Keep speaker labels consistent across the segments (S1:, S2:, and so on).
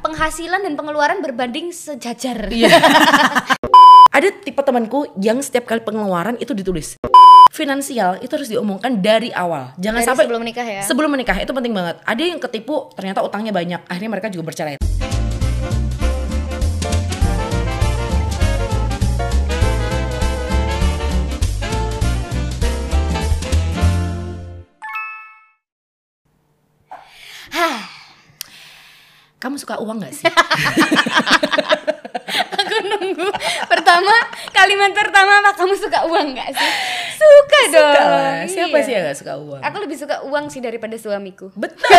S1: penghasilan dan pengeluaran berbanding sejajar.
S2: Iya. Ada tipe temanku yang setiap kali pengeluaran itu ditulis. Finansial itu harus diomongkan dari awal. Jangan
S1: Dari
S2: sampai
S1: sebelum menikah ya.
S2: Sebelum menikah itu penting banget. Ada yang ketipu ternyata utangnya banyak. Akhirnya mereka juga bercerai. Kamu suka uang gak sih?
S1: aku nunggu. Pertama, kalimat pertama apa kamu suka uang gak sih? Suka dong.
S2: Lah. Siapa
S1: Iya.
S2: sih yang gak suka uang?
S1: Aku lebih suka uang sih daripada suamiku.
S2: Betul.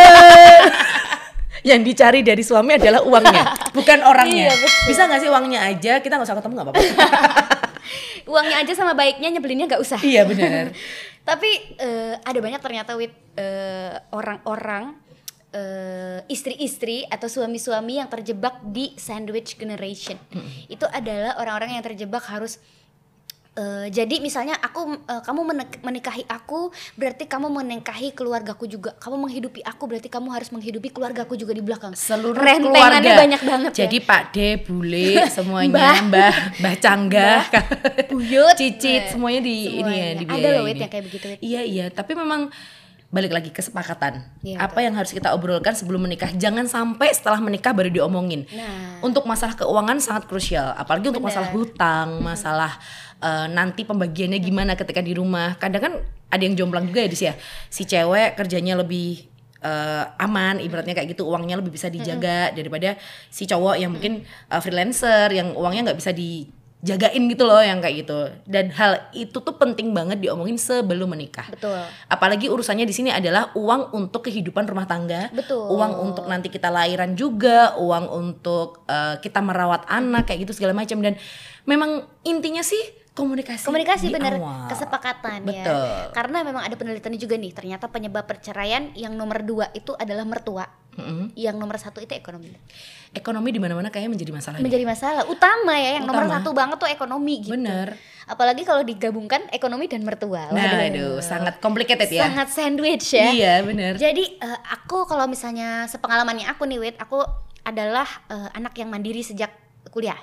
S2: yang dicari dari suami adalah uangnya, bukan orangnya.
S1: Iya, betul.
S2: Bisa gak sih uangnya aja? Kita nggak usah ketemu nggak apa-apa.
S1: Uangnya aja sama baiknya nyebelinnya gak usah.
S2: iya benar.
S1: Tapi eh, ada banyak ternyata with eh, orang-orang eh, istri-istri atau suami-suami yang terjebak di sandwich generation. Itu adalah orang-orang yang terjebak harus eh, jadi misalnya aku eh, kamu menikahi aku berarti kamu menikahi keluargaku juga. Kamu menghidupi aku berarti kamu harus menghidupi keluargaku juga di belakang.
S2: Seluruh keluarga.
S1: banyak banget ya.
S2: Jadi Pak De, Bule, semuanya, Mbah, Mbah Canggah,
S1: Buyut,
S2: Cicit,
S1: eh,
S2: semuanya di ini ya,
S1: semuanya.
S2: dibiayain
S1: Ada loh
S2: ya.
S1: yang kayak begitu.
S2: Iya iya, tapi memang balik lagi kesepakatan.
S1: Iya,
S2: Apa yang harus kita obrolkan sebelum menikah? Jangan sampai setelah menikah baru diomongin.
S1: Nah.
S2: Untuk masalah keuangan sangat krusial, apalagi untuk
S1: Bener.
S2: masalah hutang, masalah eh, nanti pembagiannya gimana ketika di rumah. Kadang kan ada yang jomplang juga ya di ya. Si cewek kerjanya lebih eh, aman, ibaratnya kayak gitu uangnya lebih bisa dijaga daripada si cowok yang mungkin eh, freelancer yang uangnya nggak bisa dijagain gitu loh yang kayak gitu. Dan hal itu tuh penting banget diomongin sebelum menikah.
S1: Betul.
S2: Apalagi urusannya di sini adalah uang untuk kehidupan rumah tangga,
S1: Betul.
S2: uang untuk nanti kita lahiran juga, uang untuk eh, kita merawat anak kayak gitu segala macam dan memang intinya sih komunikasi.
S1: Komunikasi
S2: awal.
S1: kesepakatan
S2: Betul.
S1: ya. Karena memang ada penelitian juga nih, ternyata penyebab perceraian yang nomor dua itu adalah mertua,
S2: Mm-mm.
S1: yang nomor satu itu ekonomi.
S2: Ekonomi di mana-mana kayaknya menjadi masalah.
S1: Menjadi masalah utama ya, yang nomor
S2: Utama.
S1: satu banget tuh ekonomi gitu.
S2: Bener.
S1: Apalagi kalau digabungkan ekonomi dan mertua.
S2: Nah, aduh, sangat complicated ya.
S1: Sangat sandwich ya.
S2: Iya, bener.
S1: Jadi eh, aku kalau misalnya sepengalamannya aku nih Wit, aku adalah eh, anak yang mandiri sejak kuliah.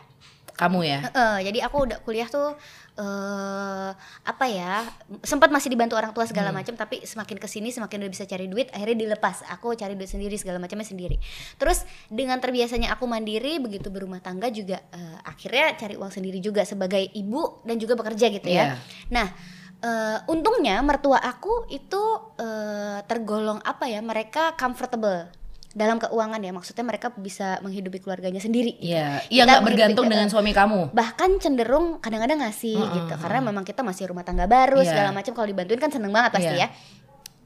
S2: Kamu ya.
S1: Heeh, jadi aku udah kuliah tuh eh apa ya sempat masih dibantu orang tua
S2: Hmm.
S1: segala macam tapi semakin ke sini semakin udah bisa cari duit akhirnya dilepas aku cari duit sendiri segala macamnya sendiri terus dengan terbiasanya aku mandiri begitu berumah tangga juga eh, akhirnya cari uang sendiri juga sebagai ibu dan juga bekerja gitu ya
S2: Iya.
S1: nah eh, untungnya mertua aku itu eh, tergolong apa ya mereka comfortable dalam keuangan ya maksudnya mereka bisa menghidupi keluarganya sendiri gitu
S2: Iya,
S1: Kita
S2: iya nggak bergantung dengan suami kamu.
S1: bahkan cenderung kadang-kadang ngasih
S2: Heeh,
S1: gitu karena memang kita masih rumah tangga baru
S2: Iya.
S1: segala macam kalau dibantuin kan seneng banget pasti
S2: Iya.
S1: ya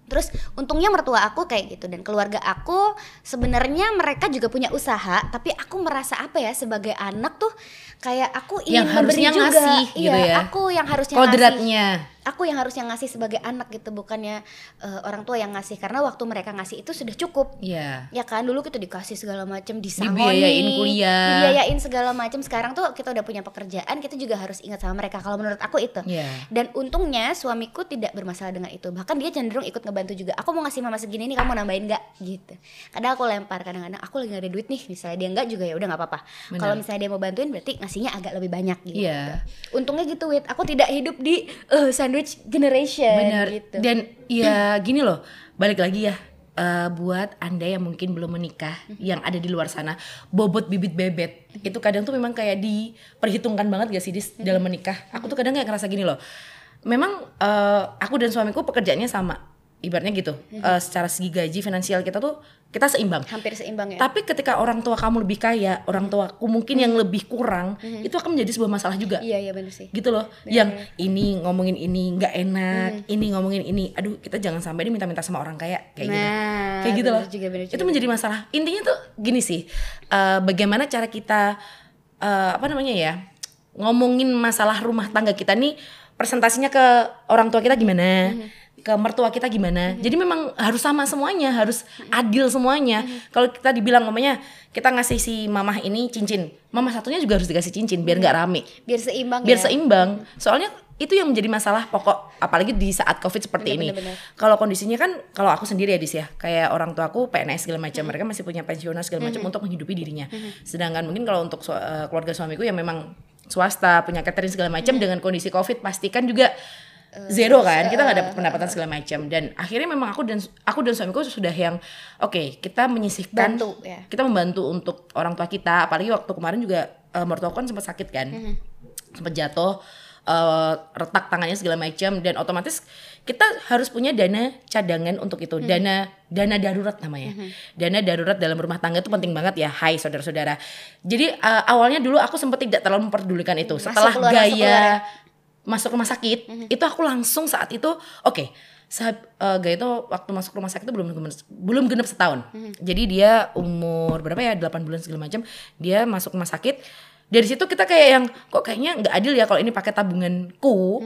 S1: terus untungnya mertua aku kayak gitu dan keluarga aku sebenarnya mereka juga punya usaha tapi aku merasa apa ya sebagai anak tuh kayak aku ingin
S2: Yang
S1: memberi juga
S2: ngasih
S1: iya
S2: gitu ya.
S1: aku yang harusnya ngasih
S2: Kodratnya.
S1: Aku yang harusnya ngasih sebagai anak gitu bukannya eh, orang tua yang ngasih. Karena waktu mereka ngasih itu sudah cukup.
S2: Iya.
S1: ya kan? Dulu kita dikasih segala macam disangoni
S2: Dibiayain kuliah.
S1: dibiayain segala macam. Sekarang tuh kita udah punya pekerjaan kita juga harus ingat sama mereka kalau menurut aku itu.
S2: Iya.
S1: dan untungnya suamiku tidak bermasalah dengan itu. Bahkan dia cenderung ikut ngebantu juga. Aku mau ngasih mama segini nih kamu nambahin nggak? Gitu. Kadang aku lempar kadang-kadang aku lagi gak ada duit nih misalnya dia nggak juga ya udah nggak apa-apa. Kalau misalnya dia mau bantuin berarti ngasihnya agak lebih banyak gitu.
S2: Iya.
S1: untungnya gitu wit. Aku tidak hidup di eh, sandwich generation
S2: Benar.
S1: gitu
S2: Dan ya gini loh, balik lagi ya. eh, buat anda yang mungkin belum menikah, yang ada di luar sana, bobot bibit bebet itu kadang tuh memang kayak diperhitungkan banget gak sih dis dalam menikah. Aku tuh kadang kayak ngerasa gini loh. Memang eh, aku dan suamiku pekerjaannya sama, ibaratnya gitu. Eh, secara segi gaji finansial kita tuh kita seimbang.
S1: hampir seimbang ya.
S2: Tapi ketika orang tua kamu lebih kaya, orang tuaku mungkin yang lebih kurang, itu akan menjadi sebuah masalah juga.
S1: Iya iya benar sih.
S2: Gitu loh. Yang ini ngomongin ini nggak enak ini ngomongin ini. Aduh kita jangan sampai dia minta-minta sama orang kaya kayak gitu.
S1: Nah,
S2: kayak gitu
S1: bener
S2: loh.
S1: juga, bener
S2: itu
S1: juga.
S2: menjadi masalah. Intinya tuh gini sih eh, bagaimana cara kita eh, apa namanya ya ngomongin masalah rumah tangga kita nih presentasinya ke orang tua kita gimana ke mertua kita gimana. Jadi memang harus sama semuanya harus adil semuanya. Kalau kita dibilang namanya kita ngasih si mamah ini cincin. Mamah satunya juga harus dikasih cincin biar nggak rame.
S1: Biar seimbang
S2: biar
S1: ya.
S2: seimbang. Soalnya itu yang menjadi masalah pokok apalagi di saat covid seperti
S1: Bener,
S2: ini. kalau kondisinya kan kalau aku sendiri ya dis ya. Kayak orang tua aku PNS segala macam. Mereka masih punya pensiunan segala macam untuk menghidupi dirinya. Sedangkan mungkin kalau untuk eh, keluarga suamiku yang memang swasta punya catering segala macam dengan kondisi covid pastikan juga zero kan? Kita nggak dapat pendapatan segala macam. Dan akhirnya memang aku dan aku dan suamiku sudah yang oke kita menyisihkan
S1: Bantu, ya.
S2: kita membantu untuk orang tua kita. Apalagi waktu kemarin juga uh, mertua kan sempat sakit kan? Sempat jatuh uh, retak tangannya segala macam. Dan otomatis kita harus punya dana cadangan untuk itu. Dana dana darurat namanya. Dana darurat dalam rumah tangga itu penting banget ya. Hai saudara-saudara. Jadi uh, awalnya dulu aku sempat tidak terlalu memperdulikan itu. Setelah
S1: keluar
S2: gaya
S1: ya.
S2: Masuk rumah sakit itu aku langsung saat itu oke saat eh, Gaya itu waktu masuk rumah sakit itu belum belum genep setahun. Jadi dia umur berapa ya? 8 bulan segala macam. Dia masuk rumah sakit. Dari situ kita kayak yang kok kayaknya nggak adil ya kalau ini pakai tabunganku?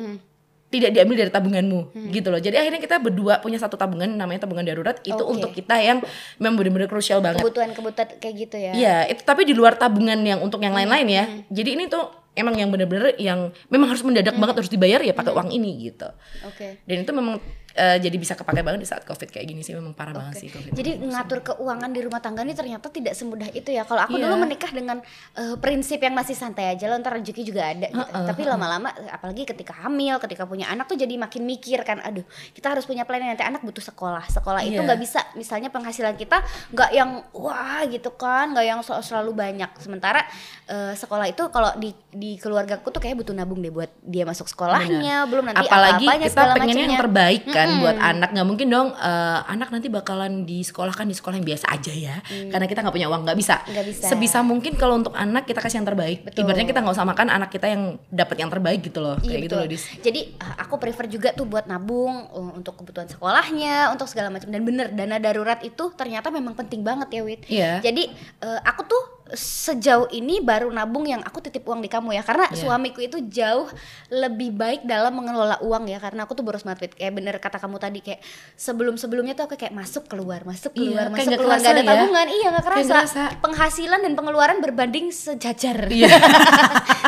S2: Tidak diambil dari tabunganmu. Gitu loh. Jadi akhirnya kita berdua punya satu tabungan namanya tabungan darurat. Itu
S1: Oke.
S2: untuk kita yang memang benar-benar krusial banget.
S1: Kebutuhan-kebutuhan kayak gitu ya.
S2: Iya, itu tapi di luar tabungan yang untuk yang lain-lain ya. Jadi ini tuh emang yang bener-bener yang memang harus mendadak banget harus dibayar ya pakai uang ini gitu.
S1: oke.
S2: Dan itu memang eh, jadi bisa kepakai banget di saat covid kayak gini sih memang parah banget sih covid.
S1: Jadi ngatur keuangan di rumah tangga ini ternyata tidak semudah itu ya. Kalau aku
S2: Iya.
S1: dulu menikah dengan eh, prinsip yang masih santai aja loh, ntar rezeki juga ada. Gitu. Tapi lama-lama, apalagi ketika hamil, ketika punya anak tuh jadi makin mikir kan, aduh kita harus punya plan nanti anak butuh sekolah. Sekolah itu
S2: Iya.
S1: nggak bisa, misalnya penghasilan kita nggak yang wah gitu kan, nggak yang sel- selalu banyak. Sementara eh, sekolah itu kalau di di keluargaku tuh kayak butuh nabung deh buat dia masuk sekolahnya, belum nanti
S2: Apalagi
S1: apa-apanya
S2: kita pengennya yang terbaik kan buat anak nggak mungkin dong eh, anak nanti bakalan di sekolah kan di sekolah yang biasa aja ya karena kita nggak punya uang nggak bisa.
S1: Bisa.
S2: sebisa mungkin kalau untuk anak kita kasih yang terbaik
S1: Betul.
S2: ibaratnya kita nggak usah makan anak kita yang dapat yang terbaik gitu loh
S1: Iya
S2: kayak gitu
S1: betul.
S2: loh dis
S1: Jadi uh, aku prefer juga tuh buat nabung uh, untuk kebutuhan sekolahnya, untuk segala macam dan bener dana darurat itu ternyata memang penting banget ya Wit.
S2: Iya.
S1: Jadi uh, aku tuh sejauh ini baru nabung yang aku titip uang di kamu ya karena
S2: Iya.
S1: suamiku itu jauh lebih baik dalam mengelola uang ya karena aku tuh boros banget kayak bener kata kamu tadi kayak sebelum sebelumnya tuh aku kayak masuk keluar masuk
S2: Iya,
S1: keluar
S2: kayak
S1: masuk
S2: nggak
S1: keluar
S2: kerasa
S1: gak ada
S2: ya.
S1: tabungan iya nggak
S2: Kayak
S1: kerasa.
S2: ngerasa.
S1: penghasilan dan pengeluaran berbanding sejajar
S2: Iya.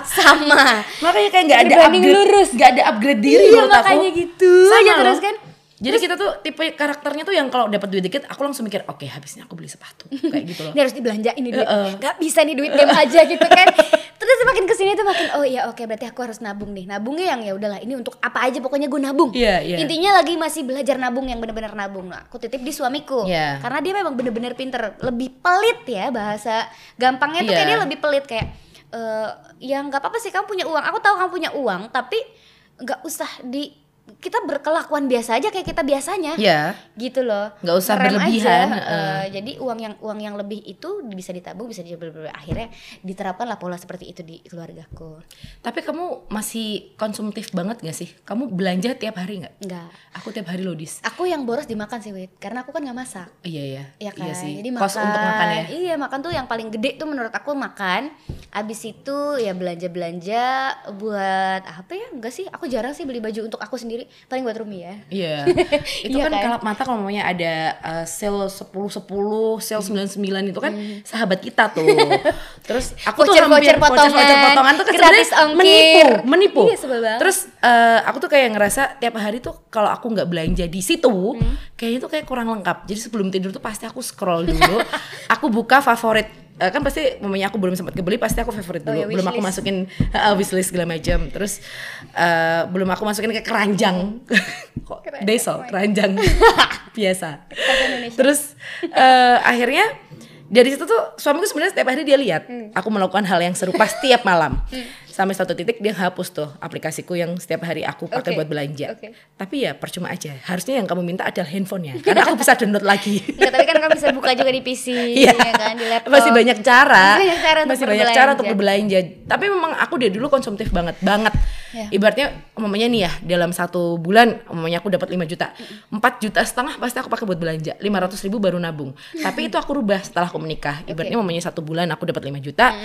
S1: sama
S2: makanya kayak nggak ada upgrade
S1: lurus.
S2: nggak ada upgrade diri
S1: Iya,
S2: menurut aku
S1: makanya gitu. Ya,
S2: loh.
S1: terus kan?
S2: Jadi kita tuh tipe karakternya tuh yang kalau dapat duit dikit aku langsung mikir oke habisnya aku beli sepatu. Kayak gitu loh.
S1: Ini harus dibelanjain nih duit.
S2: Heeh.
S1: nggak bisa nih duit dem aja gitu kan. Terus makin ke sini tuh makin oh iya oke berarti aku harus nabung nih. Nabungnya yang ya udahlah ini untuk apa aja pokoknya gue nabung.
S2: Iya, iya.
S1: intinya lagi masih belajar nabung yang bener-bener nabung. Nah, aku titip di suamiku.
S2: Iya.
S1: karena dia memang bener-bener pinter. Lebih pelit ya bahasa gampangnya tuh
S2: Iya.
S1: kayak dia lebih pelit. Kayak eh ya nggak apa-apa sih kamu punya uang. Aku tahu kamu punya uang tapi nggak usah di kita berkelakuan biasa aja kayak kita biasanya.
S2: Ya
S1: gitu loh.
S2: Nggak usah
S1: Ngerem
S2: berlebihan,
S1: aja,
S2: heeh.
S1: eh, jadi uang yang uang yang lebih itu bisa ditabung bisa dijual akhirnya diterapkanlah pola seperti itu di keluargaku.
S2: Tapi kamu masih konsumtif banget gak sih? Kamu belanja tiap hari nggak?
S1: Enggak
S2: aku tiap hari loh dis
S1: aku yang boros dimakan sih Wit. Karena aku kan nggak masak.
S2: Iya ya
S1: Iya kan,
S2: iya sih.
S1: Jadi
S2: kos
S1: makan,
S2: untuk makan ya?
S1: Iya makan tuh yang paling gede tuh menurut aku makan. Abis itu ya belanja belanja buat apa ya? Enggak sih, aku jarang sih beli baju untuk aku sendiri. Paling buat Rumi ya.
S2: Iya, itu
S1: Iya
S2: kan,
S1: kan?
S2: kalap mata kalau namanya ada uh, sale 10 10, sale 99 itu kan sahabat kita tuh. Terus aku tuh hampir
S1: potongan,
S2: voucher-voucher potongan tuh kan
S1: gratis ongkir.
S2: menipu, menipu.
S1: Iya.
S2: Terus uh, aku tuh kayak ngerasa tiap hari tuh kalau aku nggak belanja di situ,
S1: Hmm.
S2: kayaknya tuh kayak kurang lengkap. Jadi sebelum tidur tuh pasti aku scroll dulu, aku buka favorit Eh, kan pasti mamanya aku belum sempat kebeli pasti aku favorit
S1: Oh
S2: dulu.
S1: Ya,
S2: belum aku masukin uh, wishlist segala macam. Terus eh, belum aku masukin ke keranjang. Kok
S1: oh my
S2: keranjang. Biasa. Terus eh, akhirnya dari situ tuh suamiku sebenarnya setiap hari dia lihat
S1: Hmm.
S2: aku melakukan hal yang serupa setiap malam sampai satu titik dia hapus tuh aplikasiku yang setiap hari aku pakai
S1: Oke,
S2: buat belanja
S1: oke.
S2: tapi ya percuma aja harusnya yang kamu minta adalah handphonenya karena aku bisa download lagi
S1: Enggak, tapi kan kamu bisa buka juga di PC,
S2: Iya.
S1: ya kan, di laptop.
S2: Masih banyak cara.
S1: Masih banyak cara untuk
S2: Masih banyak cara untuk
S1: berbelanja.
S2: Tapi memang aku dari dulu konsumtif banget, banget.
S1: Ya.
S2: Ibaratnya umumnya nih ya, dalam satu bulan umumnya aku dapat 5 juta. 4 juta setengah pasti aku pakai buat belanja. 500 ribu baru nabung. Tapi itu aku rubah setelah aku menikah. Ibaratnya umumnya satu bulan aku dapat 5 juta.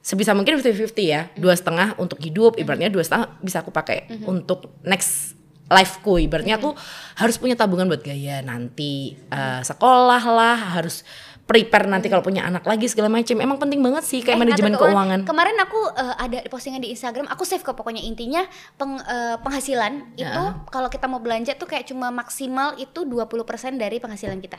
S2: Sebisa mungkin 50-50 ya. Dua setengah untuk hidup, ibaratnya dua setengah bisa aku pakai untuk next lifeku ibaratnya aku harus punya tabungan buat gaya nanti eh, sekolah lah harus prepare nanti kalau punya anak lagi segala macam. Emang penting banget sih kayak
S1: Eh,
S2: manajemen
S1: ngatur
S2: keuangan.
S1: Kemarin aku eh, ada postingan di Instagram, aku save kok pokoknya intinya peng- eh, penghasilan itu
S2: Ya.
S1: kalau kita mau belanja tuh kayak cuma maksimal itu 20% dari penghasilan kita.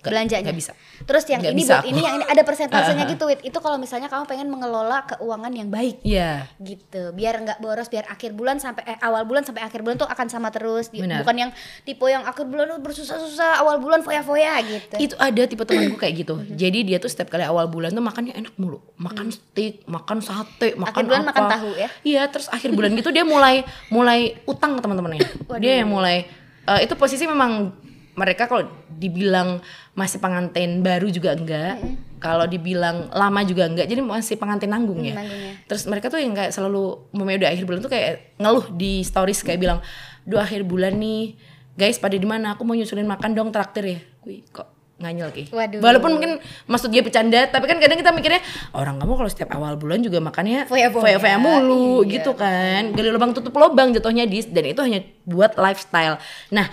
S2: Nggak-
S1: belanjanya.
S2: nggak bisa.
S1: Terus yang
S2: Nggak
S1: ini
S2: bisa
S1: buat
S2: aku.
S1: ini yang ini ada persentasenya gitu, Wit. Itu kalau misalnya kamu pengen mengelola keuangan yang baik
S2: Iya.
S1: gitu biar nggak boros biar akhir bulan sampai eh, awal bulan sampai akhir bulan tuh akan sama terus
S2: Benar.
S1: bukan yang tipe yang akhir bulan tuh bersusah-susah awal bulan foya-foya gitu
S2: Itu ada tipe temanku kayak gitu. Jadi dia tuh setiap kali awal bulan tuh makannya enak mulu. Makan steak, makan sate, makan
S1: Akhir bulan
S2: apa.
S1: makan tahu ya?
S2: Iya, terus akhir bulan gitu dia mulai mulai utang ke teman-temannya. Dia yang mulai eh, itu posisi memang mereka kalau dibilang masih pengantin baru juga enggak. Kalau dibilang lama juga enggak. Jadi masih pengantin nanggung ya.
S1: nanggungnya.
S2: Terus mereka tuh yang kayak selalu memang udah akhir bulan tuh kayak ngeluh di stories kayak bilang, "Duh akhir bulan nih, guys pada di mana? Aku mau nyusulin makan dong traktir ya." Wih, kok nganyel ki.
S1: Waduh.
S2: Walaupun mungkin maksud dia bercanda, tapi kan kadang kita mikirnya orang kamu kalau setiap awal bulan juga makannya
S1: Foya-foya.
S2: foya-foya mulu
S1: Iya.
S2: gitu kan. Gali lubang tutup lubang jatuhnya dis dan itu hanya buat lifestyle. Nah,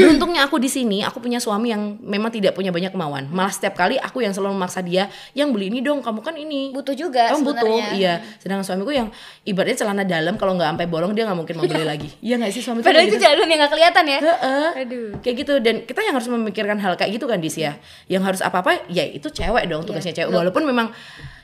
S2: beruntungnya aku di sini aku punya suami yang memang tidak punya banyak kemauan. Malah setiap kali aku yang selalu memaksa dia, yang beli ini dong, kamu kan ini
S1: butuh juga
S2: kamu butuh iya sedangkan suamiku yang ibaratnya celana dalam kalau nggak sampai bolong dia nggak mungkin mau beli lagi iya nggak sih suamiku
S1: padahal itu
S2: gitu?
S1: jalan yang nggak kelihatan ya
S2: Heeh.
S1: Aduh.
S2: kayak gitu dan kita yang harus memikirkan hal kayak gitu kan dis ya yang harus apa apa ya itu cewek dong tugasnya
S1: Iya.
S2: cewek walaupun memang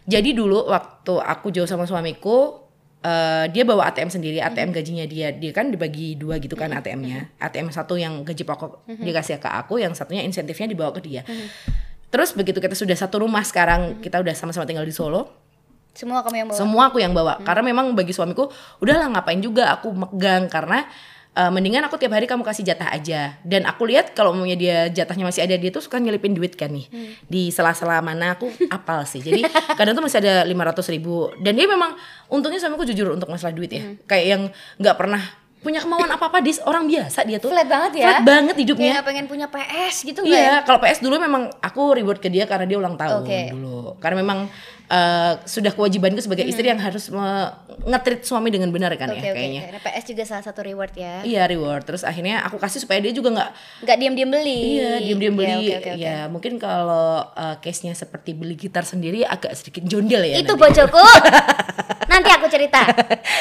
S2: jadi dulu waktu aku jauh sama suamiku eh, dia bawa ATM sendiri ATM gajinya dia. Dia kan dibagi dua gitu kan ATM-nya ATM satu yang gaji pokok dikasih ke aku yang satunya insentifnya dibawa ke dia. Terus begitu kita sudah satu rumah sekarang kita udah sama-sama tinggal di Solo.
S1: Semua kamu yang bawa?
S2: Semua aku yang bawa. Karena memang bagi suamiku udahlah ngapain juga aku megang? Karena eh, mendingan aku tiap hari kamu kasih jatah aja. Dan aku lihat kalau umumnya dia jatahnya masih ada dia tuh suka nyelipin duit kan nih. Di sela-sela mana aku apal sih. Jadi kadang tuh masih ada 500 ribu. Dan dia memang untungnya suamiku jujur untuk masalah duit ya. Kayak yang nggak pernah punya kemauan apa-apa dis orang biasa dia tuh
S1: Flat banget ya?
S2: flat banget
S1: kayak
S2: hidupnya
S1: nggak pengen punya PS gitu nggak ya?
S2: Iya, kalau PS dulu memang aku reward ke dia karena dia ulang tahun
S1: Oke.
S2: dulu. Karena memang eh, sudah kewajibanku sebagai istri yang harus nge-treat suami dengan benar kan
S1: Oke
S2: ya
S1: oke.
S2: kayaknya.
S1: Karena PS juga salah satu reward ya.
S2: Iya reward. Terus akhirnya aku kasih supaya dia juga nggak
S1: Nggak diam-diam beli.
S2: iya diam-diam
S1: Ya,
S2: beli.
S1: oke, oke, oke.
S2: Ya mungkin kalau eh, case-nya seperti beli gitar sendiri agak sedikit jondel ya.
S1: Itu bojoku. Nanti aku cerita.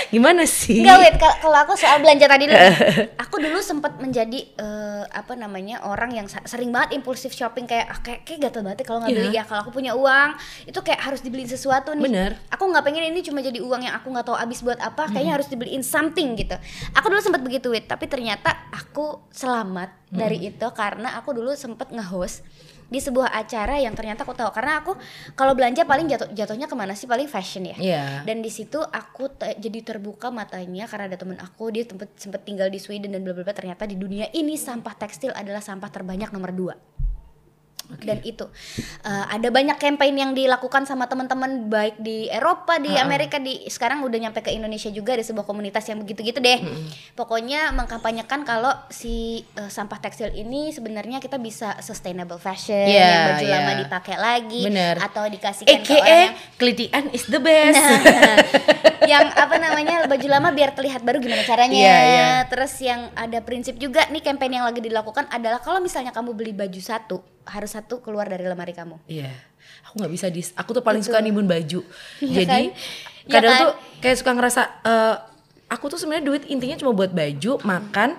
S2: Gimana sih?
S1: Enggak wait, kalau aku soal belanja tadi dulu. aku dulu sempat menjadi eh, apa namanya orang yang sering banget impulsif shopping kayak ah, kayak kayak gatel banget kalau nggak
S2: Iya.
S1: beli ya. Kalau aku punya uang itu kayak harus dibeliin sesuatu nih.
S2: Bener.
S1: Aku nggak pengen ini cuma jadi uang yang aku nggak tahu habis buat apa. Kayaknya harus dibeliin something gitu. Aku dulu sempat begitu tapi ternyata aku selamat dari itu karena aku dulu sempat nge-host di sebuah acara yang ternyata aku tahu. Karena aku kalau belanja paling jatuh jatuhnya ke mana sih? Paling fashion ya.
S2: Iya.
S1: dan di situ aku te- jadi terbuka matanya karena ada temen aku dia tempat sempet tinggal di Sweden dan bla bla bla. Ternyata di dunia ini sampah tekstil adalah sampah terbanyak nomor dua dan itu eh, ada banyak campaign yang dilakukan sama teman-teman baik di Eropa di Amerika di sekarang udah nyampe ke Indonesia juga ada sebuah komunitas yang begitu-gitu deh pokoknya mengkampanyekan kalau si eh, sampah tekstil ini sebenarnya kita bisa sustainable fashion
S2: Iya,
S1: yang baju lama
S2: iya.
S1: dipakai lagi
S2: Bener.
S1: atau dikasihkan ke orang
S2: AKA
S1: yang
S2: kelitian is the best.
S1: Nah, yang apa namanya baju lama biar terlihat baru gimana caranya
S2: Iya, iya.
S1: terus yang ada prinsip juga nih campaign yang lagi dilakukan adalah kalau misalnya kamu beli baju satu harus satu keluar dari lemari kamu
S2: Iya, aku nggak bisa dis. Aku tuh paling
S1: Gitu.
S2: suka nimbun baju.
S1: Iya
S2: Jadi
S1: kan? Iya
S2: kadang
S1: kan?
S2: tuh kayak suka ngerasa eh, aku tuh sebenarnya duit intinya cuma buat baju, makan.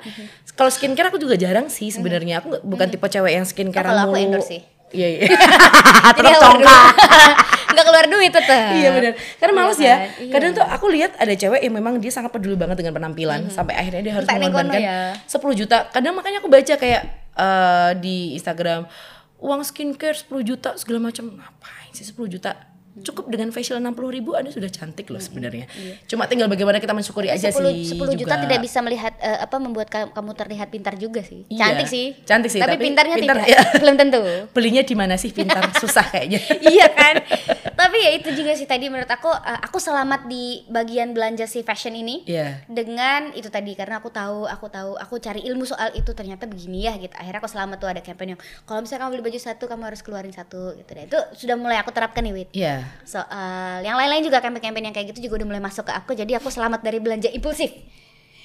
S2: Kalau skincare aku juga jarang sih sebenarnya. Aku nggak- bukan tipe cewek yang skincare
S1: kalau aku endorse sih.
S2: Iya iya. Terus congkak.
S1: nggak keluar duit tetap
S2: Iya benar. Karena
S1: Iya
S2: males
S1: kan?
S2: ya.
S1: Iya.
S2: Kadang tuh aku lihat ada cewek yang memang dia sangat peduli banget dengan penampilan sampai akhirnya dia harus
S1: negono
S2: mengorbankan
S1: ya.
S2: 10 juta. Kadang makanya aku baca kayak eh, di Instagram uang skincare 10 juta segala macam. Ngapain sih 10 juta? Cukup dengan facial 60 ribu Anda sudah cantik loh sebenarnya. Cuma tinggal bagaimana kita mensyukuri aja
S1: 10,
S2: sih.
S1: 10 juta
S2: juga.
S1: tidak bisa melihat eh, apa membuat ka- kamu terlihat pintar juga sih.
S2: Iya,
S1: Cantik sih.
S2: cantik sih,
S1: Tapi,
S2: tapi
S1: pintarnya
S2: pintar,
S1: tidak.
S2: ya.
S1: Belum tentu.
S2: Belinya di mana sih pintar susah kayaknya.
S1: iya kan tapi ya itu juga sih tadi menurut aku uh, aku selamat di bagian belanja si fashion ini
S2: Iya.
S1: dengan itu tadi karena aku tahu aku tahu aku cari ilmu soal itu ternyata begini ya gitu akhirnya aku selamat tuh ada campaign yang kalau misalnya kamu beli baju satu kamu harus keluarin satu gitu deh itu sudah mulai aku terapkan nih Wit
S2: Iya.
S1: Soal yang lain-lain juga campaign-campaign yang kayak gitu juga udah mulai masuk ke aku. Jadi aku selamat dari belanja impulsif.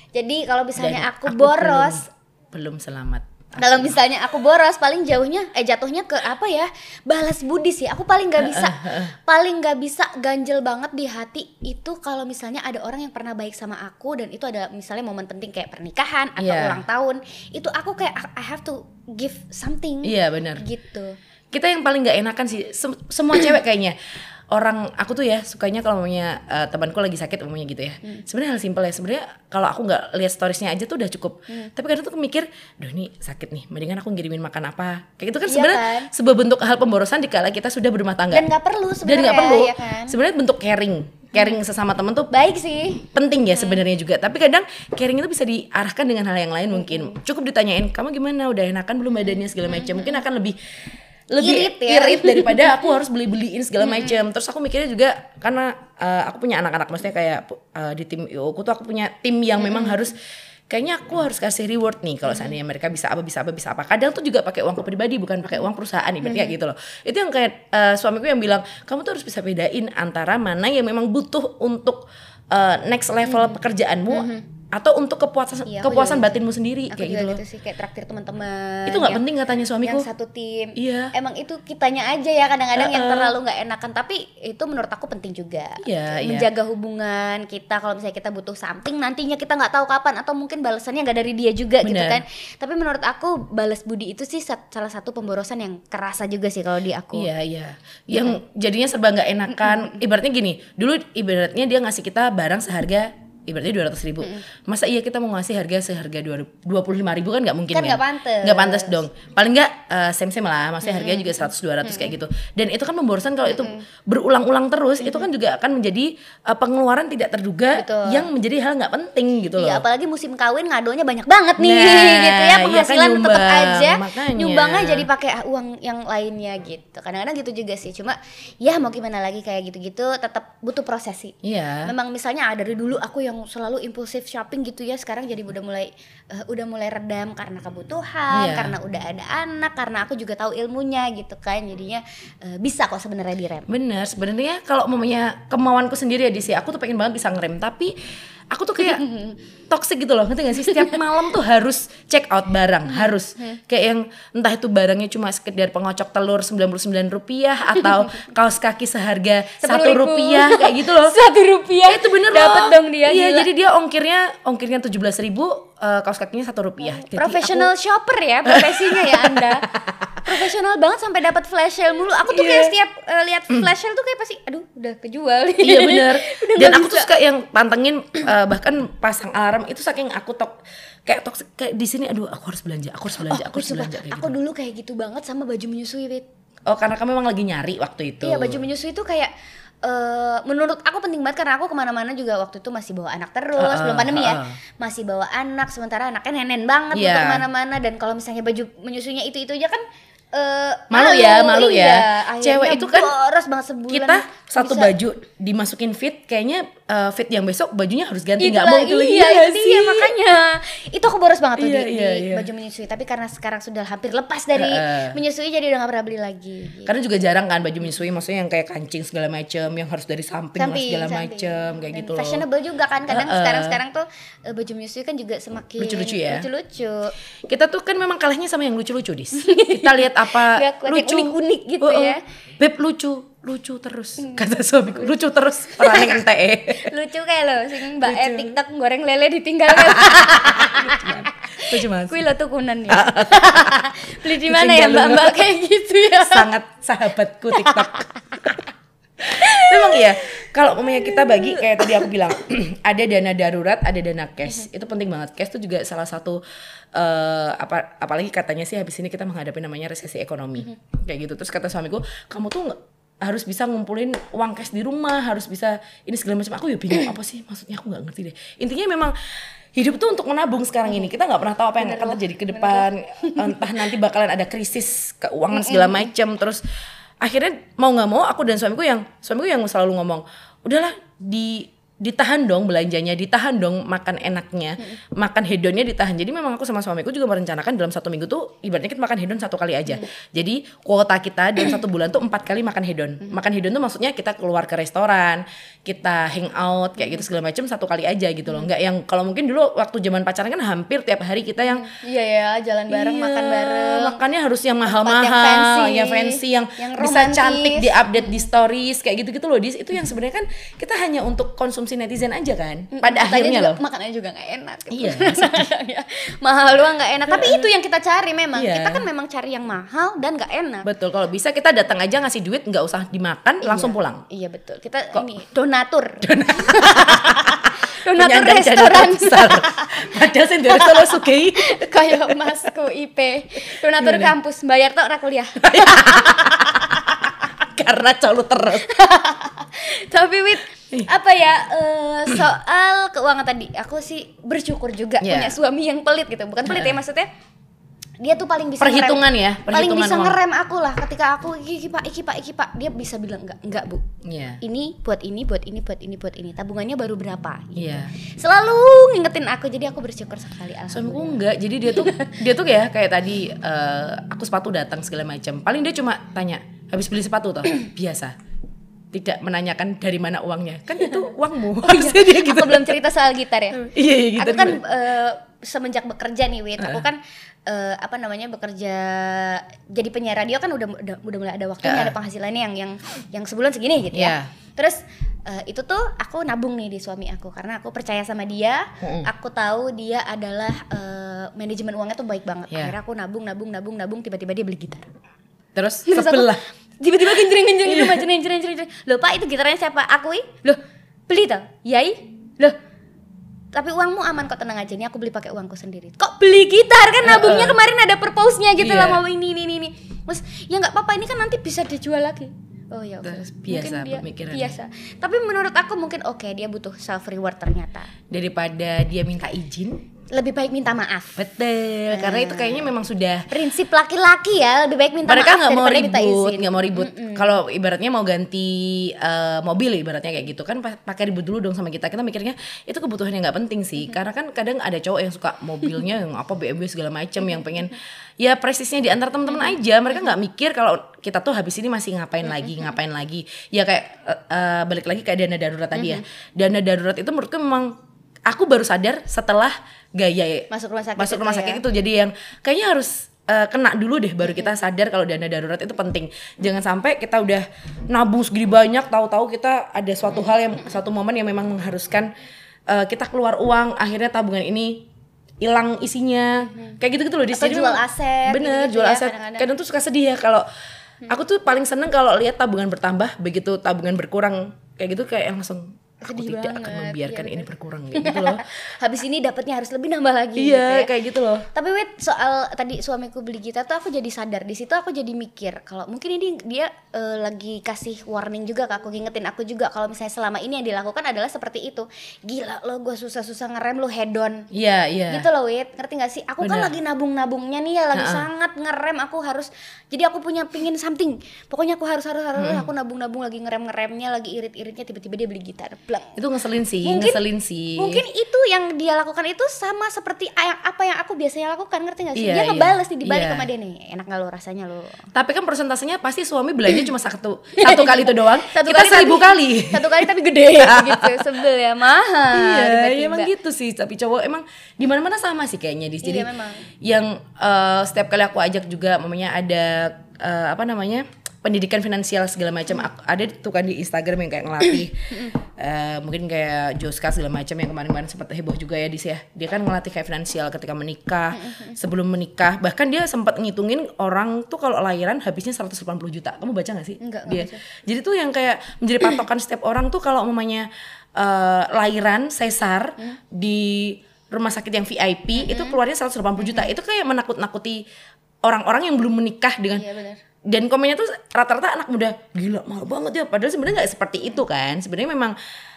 S1: Jadi kalau misalnya
S2: Dan
S1: aku, boros
S2: belum, belum selamat.
S1: kalau misalnya aku boros paling jauhnya eh jatuhnya ke apa ya? Balas budi sih. Aku paling nggak bisa paling nggak bisa ganjel banget di hati itu kalau misalnya ada orang yang pernah baik sama aku dan itu ada misalnya momen penting kayak pernikahan atau
S2: Iya.
S1: ulang tahun itu aku kayak I have to give something.
S2: Iya benar.
S1: gitu.
S2: Kita yang paling nggak enakan sih sem- semua cewek kayaknya orang aku tuh ya sukanya kalau mamanya eh, temanku lagi sakit mamanya gitu ya. Sebenarnya hal simpel ya. Sebenarnya kalau aku nggak lihat storiesnya aja tuh udah cukup. Tapi kadang tuh aku mikir duh ini sakit nih mendingan aku ngirimin makan apa? Kayak gitu kan
S1: Iya
S2: sebenarnya
S1: kan?
S2: sebuah bentuk hal pemborosan dikala kita sudah berumah tangga.
S1: Dan nggak perlu
S2: dan
S1: sebenarnya
S2: nggak perlu.
S1: ya kan?
S2: Sebenarnya bentuk caring caring sesama temen tuh
S1: baik sih.
S2: penting ya sebenarnya juga. Tapi kadang caring itu bisa diarahkan dengan hal yang lain mungkin. Cukup ditanyain kamu gimana? Udah enakan belum badannya segala macam? Mungkin akan lebih lebih
S1: Irit ya.
S2: irit daripada aku harus beli beliin segala macam terus aku mikirnya juga karena uh, aku punya anak-anak maksudnya kayak uh, di tim IO aku tuh aku punya tim yang memang harus kayaknya aku harus kasih reward nih kalau seandainya mereka bisa apa bisa apa bisa apa. Kadang tuh juga pakai uang pribadi bukan pakai uang perusahaan ibaratnya kayak gitu loh. Itu yang kayak uh, suamiku yang bilang kamu tuh harus bisa bedain antara mana yang memang butuh untuk uh, next level pekerjaanmu atau untuk kepuasan
S1: Iya,
S2: kepuasan
S1: juga
S2: batinmu sendiri
S1: aku
S2: kayak
S1: juga
S2: gitu loh
S1: gitu sih kayak traktir teman-teman.
S2: Itu nggak penting katanya suamiku
S1: yang satu tim.
S2: Iya.
S1: emang itu kitanya aja ya kadang-kadang yang terlalu nggak enakan. Tapi itu menurut aku penting juga.
S2: Iya, iya.
S1: menjaga hubungan kita kalau misalnya kita butuh something nantinya kita nggak tahu kapan. Atau mungkin balasannya nggak dari dia juga gitu
S2: Benar.
S1: kan. Tapi menurut aku balas budi itu sih salah satu pemborosan yang kerasa juga sih kalau di aku.
S2: Iya iya. Yang jadinya serba nggak enakan. Ibaratnya gini, dulu ibaratnya dia ngasih kita barang seharga ibaratnya dua ratus ribu. Masa iya kita mau ngasih harga seharga dua puluh lima ribu kan nggak mungkin
S1: Kan
S2: men.
S1: nggak pantes.
S2: Nggak pantas dong. Paling nggak uh, same same lah. Maksudnya harganya juga seratus dua ratus kayak gitu. Dan itu kan pemborosan kalau itu berulang-ulang terus, itu kan juga akan menjadi uh, pengeluaran tidak terduga
S1: Betul.
S2: yang menjadi hal nggak penting gitu loh.
S1: Iya, apalagi musim kawin ngadonya banyak banget nih,
S2: Nah,
S1: gitu ya
S2: iya kan
S1: penghasilan tetap
S2: nyumbang,
S1: aja
S2: makanya.
S1: nyumbangnya jadi pakai uang yang lainnya gitu. Kadang-kadang gitu juga sih. Cuma ya mau gimana lagi kayak gitu-gitu tetap butuh proses sih.
S2: Iya.
S1: Memang misalnya ah, dari dulu aku yang selalu impulsif shopping gitu ya, sekarang jadi udah mulai eh, udah mulai redam karena kebutuhan,
S2: Iya.
S1: karena udah ada anak, karena aku juga tahu ilmunya gitu kan. Jadinya eh, bisa kok sebenarnya direm.
S2: Bener, sebenarnya kalau mamanya kemauanku sendiri ya di sih, aku tuh pengen banget bisa ngerem, tapi aku tuh kayak toxic gitu loh, ngerti gak sih? Setiap malam tuh harus check out barang, harus kayak yang entah itu barangnya cuma sekedar pengocok telur 99 rupiah atau kaos kaki seharga satu
S1: 10.000.
S2: rupiah kayak gitu loh.
S1: Satu rupiah
S2: itu bener
S1: Dapet
S2: loh.
S1: dong dia,
S2: Iya, jadi dia ongkirnya ongkirnya tujuh belas ribu, eh, kaos kakinya satu rupiah. Jadi
S1: professional
S2: aku-
S1: shopper ya profesinya ya anda profesional banget sampai dapat flash sale mulu aku tuh kayak
S2: Iya.
S1: setiap eh, lihat flash sale tuh kayak pasti aduh udah kejual
S2: Iya
S1: Udah
S2: Dan aku tuh suka yang pantengin eh, bahkan pasang alarm itu saking aku tok kayak tok kayak di sini aduh aku harus belanja aku harus belanja aku harus belanja kayak
S1: aku
S2: gitu.
S1: dulu kayak gitu banget sama baju menyusui Wit.
S2: Oh karena kamu memang lagi nyari waktu itu.
S1: iya baju menyusui itu kayak eh, menurut aku penting banget karena aku ke mana-mana juga waktu itu masih bawa anak terus
S2: Heeh,
S1: belum pandemi ya
S2: heeh.
S1: masih bawa anak sementara anaknya nenen banget untuk ke mana-mana dan kalau misalnya baju menyusuinya itu itu aja kan eh,
S2: Malu ya, malu ya.
S1: iya. Akhirnya
S2: Cewek itu kan
S1: boros banget sebulan
S2: Kita satu
S1: bisa-
S2: baju dimasukin fit kayaknya eh, fit yang besok bajunya harus ganti nggak mau itu lagi
S1: iya,
S2: ya
S1: itu dia makanya itu aku boros banget tuh
S2: Iya,
S1: di,
S2: iya,
S1: di
S2: iya.
S1: baju menyusui tapi karena sekarang sudah hampir lepas dari
S2: Heeh.
S1: menyusui jadi udah gak pernah beli lagi gitu.
S2: Karena juga jarang kan baju menyusui maksudnya yang kayak kancing segala macem yang harus dari samping,
S1: Samping,
S2: segala
S1: samping.
S2: macem kayak
S1: Dan
S2: gitu loh.
S1: fashionable juga kan kadang
S2: Heeh.
S1: sekarang sekarang tuh eh, baju menyusui kan juga semakin
S2: Lucu-lucu ya.
S1: lucu-lucu
S2: Kita tuh kan memang kalahnya sama yang lucu-lucu dis. Kita lihat apa
S1: Nggak
S2: lucu,
S1: unik-unik gitu
S2: Oh, oh.
S1: ya.
S2: Beb lucu, lucu terus. Kata suamiku, lucu terus orang yang NTE.
S1: lucu kayak lo sing mbak
S2: Lucu.
S1: tiktok goreng lele ditinggalkan
S2: lucu banget.
S1: kui lo tukunan ya beli di mana ya
S2: Ditinggal
S1: mbak mbak kayak gitu ya
S2: Sangat sahabatku TikTok. Memang iya, kalau umpamanya kita bagi kayak tadi aku bilang, ada dana darurat, ada dana cash. Itu penting banget. Cash itu juga salah satu eh apa apalagi katanya sih habis ini kita menghadapi namanya resesi ekonomi. Kayak gitu. Terus kata suamiku, kamu tuh harus bisa ngumpulin uang cash di rumah, harus bisa ini segala macam. Aku ya bingung apa sih maksudnya aku nggak ngerti deh. Intinya memang hidup tuh untuk menabung sekarang ini. Kita nggak pernah tahu apa yang akan terjadi ke depan. Entah nanti bakalan ada krisis keuangan segala macam. Terus akhirnya mau nggak mau aku dan suamiku yang suamiku yang selalu ngomong udahlah di ditahan dong belanjanya, ditahan dong makan enaknya, makan hedonnya ditahan. Jadi memang aku sama suamiku juga merencanakan dalam satu minggu tuh ibaratnya kita makan hedon satu kali aja. Jadi kuota kita dalam satu bulan tuh empat kali makan hedon. Makan hedon tuh maksudnya kita keluar ke restoran, kita hangout kayak gitu segala macam satu kali aja gitu loh. Nggak yang kalau mungkin dulu waktu zaman pacaran kan hampir tiap hari kita yang
S1: Iya ya, jalan bareng,
S2: Iya,
S1: makan bareng.
S2: Makannya harus yang
S1: yang
S2: mahal-mahal, yang fancy, yang,
S1: Yang
S2: bisa
S1: romantis.
S2: cantik di update di stories kayak gitu-gitu loh. Dis, itu yang sebenarnya kan kita hanya untuk konsumsi netizen aja kan. Pada
S1: Katanya
S2: akhirnya
S1: juga,
S2: loh.
S1: Makanannya juga gak enak. gitu.
S2: Iya,
S1: Ya, mahal doang gak enak. Tapi itu yang kita cari memang.
S2: Iya.
S1: Kita kan memang cari yang mahal dan gak enak.
S2: Betul, kalau bisa kita datang aja ngasih duit nggak usah dimakan, langsung
S1: Iya.
S2: pulang.
S1: Iya betul. Kita
S2: Kok-
S1: ini donatur. donatur
S2: Penyandang dana
S1: restoran.
S2: Padahal saya dari Solo Sugei.
S1: Kayak masku IP. Donatur
S2: Gimana?
S1: kampus bayar tok kuliah.
S2: Karena colo terus.
S1: Tapi wit apa ya eh, soal keuangan tadi aku sih bersyukur juga
S2: Iya.
S1: punya suami yang pelit gitu bukan pelit ya maksudnya dia tuh paling bisa
S2: Perhitungan
S1: ngerem,
S2: ya,
S1: paling
S2: perhitungan
S1: bisa
S2: uang.
S1: ngerem aku lah ketika aku iki iki pak iki pak iki pak dia bisa bilang enggak enggak bu
S2: Iya.
S1: ini buat ini buat ini buat ini buat ini tabungannya baru berapa gitu.
S2: Iya.
S1: selalu ngingetin aku jadi aku bersyukur sekali
S2: Suamiku enggak, jadi dia tuh dia tuh kayak kayak tadi eh, aku sepatu datang segala macam. Paling dia cuma tanya, habis beli sepatu toh? Biasa. Tidak menanyakan dari mana uangnya. Kan itu uangmu. Harusnya dia gitu.
S1: aku belum cerita soal gitar ya
S2: Iya, iya gitu.
S1: aku kan eh, semenjak bekerja nih Wit aku kan eh, apa namanya bekerja jadi penyiar radio kan udah udah, udah mulai ada waktunya
S2: Heeh.
S1: ada penghasilannya yang yang yang sebulan segini gitu
S2: Iya.
S1: ya terus eh, itu tuh aku nabung nih di suami aku karena aku percaya sama dia
S2: Mm-mm.
S1: aku tahu dia adalah eh, manajemen uangnya tuh baik banget
S2: Iya.
S1: akhirnya aku nabung nabung nabung nabung tiba-tiba dia beli gitar
S2: Terus
S1: Terus aku
S2: sebelah.
S1: Tiba-tiba genjreng genjreng di rumah jreng jreng jreng jreng. Loh Pak itu gitarnya siapa? Aku ih. Loh beli tau? Yai. Loh tapi uangmu aman kok tenang aja nih aku beli pakai uangku sendiri. Kok beli gitar kan nabungnya kemarin ada purpose-nya gitu
S2: Iya.
S1: lah mau ini ini ini. Terus ya nggak apa-apa ini kan nanti bisa dijual lagi. Oh ya.
S2: Terus biasa
S1: Mungkin dia
S2: pemikirannya.
S1: biasa. Tapi menurut aku mungkin oke dia butuh self reward ternyata.
S2: Daripada dia minta izin.
S1: Lebih baik minta maaf.
S2: Betul, karena itu kayaknya memang sudah
S1: Prinsip laki-laki ya lebih baik minta
S2: mereka
S1: maaf
S2: nggak mau ribut, nggak mau ribut. Kalau ibaratnya mau ganti eh, mobil, ibaratnya kayak gitu kan pa- pakai ribut dulu dong sama kita. Kita mikirnya itu kebutuhan yang nggak penting sih, karena kan kadang ada cowok yang suka mobilnya yang apa BMW segala macam, yang pengen ya prestisnya di antar teman-teman aja. Mereka nggak mikir kalau kita tuh habis ini masih ngapain lagi, ngapain lagi. Ya kayak eh, eh, balik lagi kayak dana darurat tadi ya. Dana darurat itu menurutku memang aku baru sadar setelah gaya
S1: Masuk rumah sakit
S2: masuk
S1: itu
S2: rumah
S1: ya.
S2: sakit itu. Jadi yang kayaknya harus eh, kena dulu deh baru kita sadar kalau dana darurat itu penting. Jangan sampai kita udah nabung segini banyak tahu-tahu kita ada suatu hal yang suatu momen yang memang mengharuskan eh, kita keluar uang akhirnya tabungan ini hilang isinya. Kayak gitu gitu loh di sini
S1: jual aset,
S2: bener
S1: gitu-gitu
S2: jual
S1: ya,
S2: aset.
S1: kadang-kadang.
S2: kadang tuh suka sedih ya kalau aku tuh paling seneng kalau lihat tabungan bertambah begitu tabungan berkurang kayak gitu kayak langsung aku
S1: Sedih
S2: tidak akan
S1: banget,
S2: membiarkan
S1: iya
S2: ini berkurang kayak gitu loh.
S1: Habis ini dapatnya harus lebih nambah lagi. gitu
S2: iya
S1: ya.
S2: kayak gitu loh.
S1: Tapi wait soal tadi suamiku beli gitar tuh aku jadi sadar. Di situ aku jadi mikir kalau mungkin ini dia eh, lagi kasih warning juga ke aku ngingetin aku juga kalau misalnya selama ini yang dilakukan adalah seperti itu. Gila lo gue susah-susah ngerem lo head on.
S2: Iya iya.
S1: Gitu loh wait. Ngerti gak sih? Aku kan
S2: Bener.
S1: lagi nabung-nabungnya nih ya lagi
S2: Ha-ha.
S1: sangat ngerem. Aku harus jadi aku punya pingin something. Pokoknya aku harus harus harus aku nabung-nabung lagi ngerem-ngeremnya lagi irit-iritnya tiba-tiba dia beli gitar blang
S2: itu ngeselin sih
S1: Mungkin-
S2: ngeselin sih
S1: Mungkin itu yang dia lakukan itu sama seperti apa yang aku biasanya lakukan, ngerti gak sih?
S2: Iya,
S1: dia
S2: iya.
S1: ngebales nih dibalik
S2: Iya.
S1: sama dia nih. Enak gak lo rasanya lo?
S2: tapi kan persentasenya pasti suami belanja cuma satu satu kali itu doang
S1: Satu
S2: kita
S1: kali
S2: seribu
S1: tapi-
S2: kali
S1: Satu kali tapi gede gitu, sebel ya, mahal.
S2: iya
S1: tiba-tiba.
S2: emang gitu sih tapi cowok emang di mana mana sama sih kayaknya di jadi
S1: Iya, memang.
S2: yang eh, setiap kali aku ajak juga mamanya ada eh, apa namanya pendidikan finansial segala macam. Ada tuh kan di Instagram yang kayak ngelatih eh, mungkin kayak Joska segala macam yang kemarin-kemarin sempat heboh juga ya di ya. Dia kan ngelatih kayak finansial ketika menikah sebelum menikah. Bahkan dia sempat ngitungin orang tuh kalau lahiran habisnya 180 juta. Kamu baca gak sih?
S1: Enggak,
S2: dia.
S1: baca.
S2: jadi tuh yang kayak menjadi patokan setiap orang tuh kalau mamanya eh, lahiran sesar
S1: Hmm.
S2: di rumah sakit yang VIP itu keluarnya 180 juta. Itu kayak menakut-nakuti orang-orang yang belum menikah dengan
S1: Iya benar.
S2: Dan komennya tuh rata-rata anak muda gila mahal banget ya padahal sebenarnya nggak seperti itu kan sebenarnya memang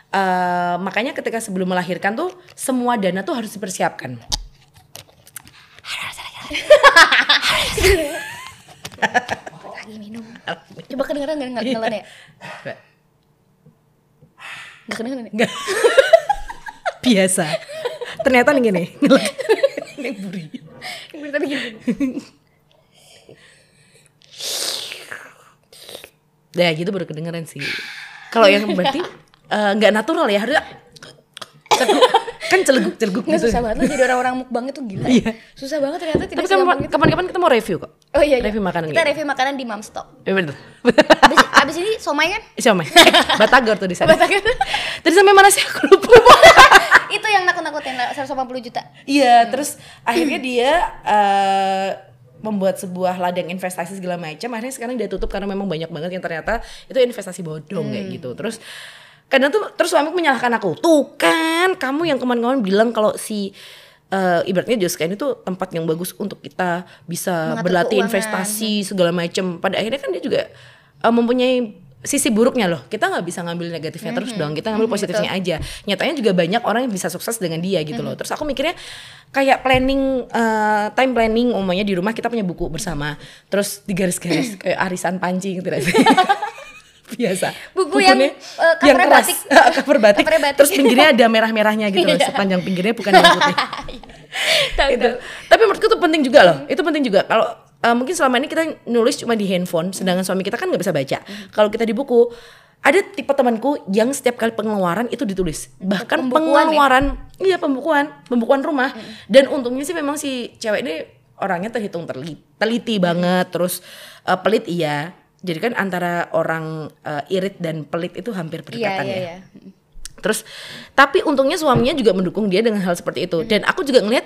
S2: eh, makanya ketika sebelum melahirkan tuh semua dana tuh harus dipersiapkan
S1: Lagi minum. Coba kedengeran nggak nggak ngelan ya? Gak kedengeran ya?
S2: Enggak. Biasa. Ternyata nih gini. Ini buri.
S1: Yang berita begini.
S2: Ya gitu baru kedengeran sih. Kalau yang berarti eh, nggak natural ya harusnya kan celeguk celeguk gitu.
S1: susah banget jadi orang-orang mukbang itu gila.
S2: Iya.
S1: Susah banget ternyata tidak
S2: Tapi kapan-kapan kita mau review kok.
S1: Oh iya, iya.
S2: Review makanan
S1: Kita
S2: gitu.
S1: review makanan di Mamstock.
S2: Ya betul.
S1: Abis, abis ini somai kan?
S2: Siapa? Eh, Batagor tuh di sana.
S1: Batagor.
S2: Tadi sampai mana sih aku lupa.
S1: itu yang nakut-nakutin 180 juta.
S2: Iya, terus akhirnya dia eh, membuat sebuah ladang investasi segala macam. Akhirnya sekarang dia tutup karena memang banyak banget yang ternyata itu investasi bodong kayak gitu. Terus kadang tuh terus suamiku menyalahkan aku. Tuh kan, kamu yang kemarin-kemarin bilang kalau si eh, ibaratnya Joska ini tuh tempat yang bagus untuk kita bisa
S1: Mengatur
S2: berlatih
S1: keuangan.
S2: investasi segala macam. Pada akhirnya kan dia juga eh, mempunyai sisi buruknya loh. Kita nggak bisa ngambil negatifnya terus dong. Kita ngambil positifnya aja. Nyatanya juga banyak orang yang bisa sukses dengan dia gitu loh. Terus aku mikirnya kayak planning eh, time planning umumnya di rumah kita punya buku bersama. Terus digaris-garis kayak arisan pancing gitu sih. Biasa.
S1: Buku yang,
S2: Bukunya
S1: eh, covernya batik.
S2: cover batik. Terus pinggirnya ada merah-merahnya gitu loh.
S1: Iya.
S2: Sepanjang pinggirnya bukan yang putih itu. Tapi menurutku itu penting juga loh. Itu penting juga. Kalau uh, mungkin selama ini kita nulis cuma di handphone, sedangkan suami kita kan nggak bisa baca. Kalau kita di buku, ada tipe temanku yang setiap kali pengeluaran itu ditulis. Bahkan
S1: Pembukuan ya?
S2: pengeluaran, iya pembukuan, pembukuan rumah. Dan untungnya sih memang si cewek ini orangnya terhitung terli- teliti banget, terus uh, pelit iya. Jadi kan antara orang uh, irit dan pelit itu hampir
S1: Iya,
S2: berdekatan
S1: iya,
S2: ya.
S1: iya.
S2: Terus tapi untungnya suaminya juga mendukung dia dengan hal seperti itu. Dan aku juga ngelihat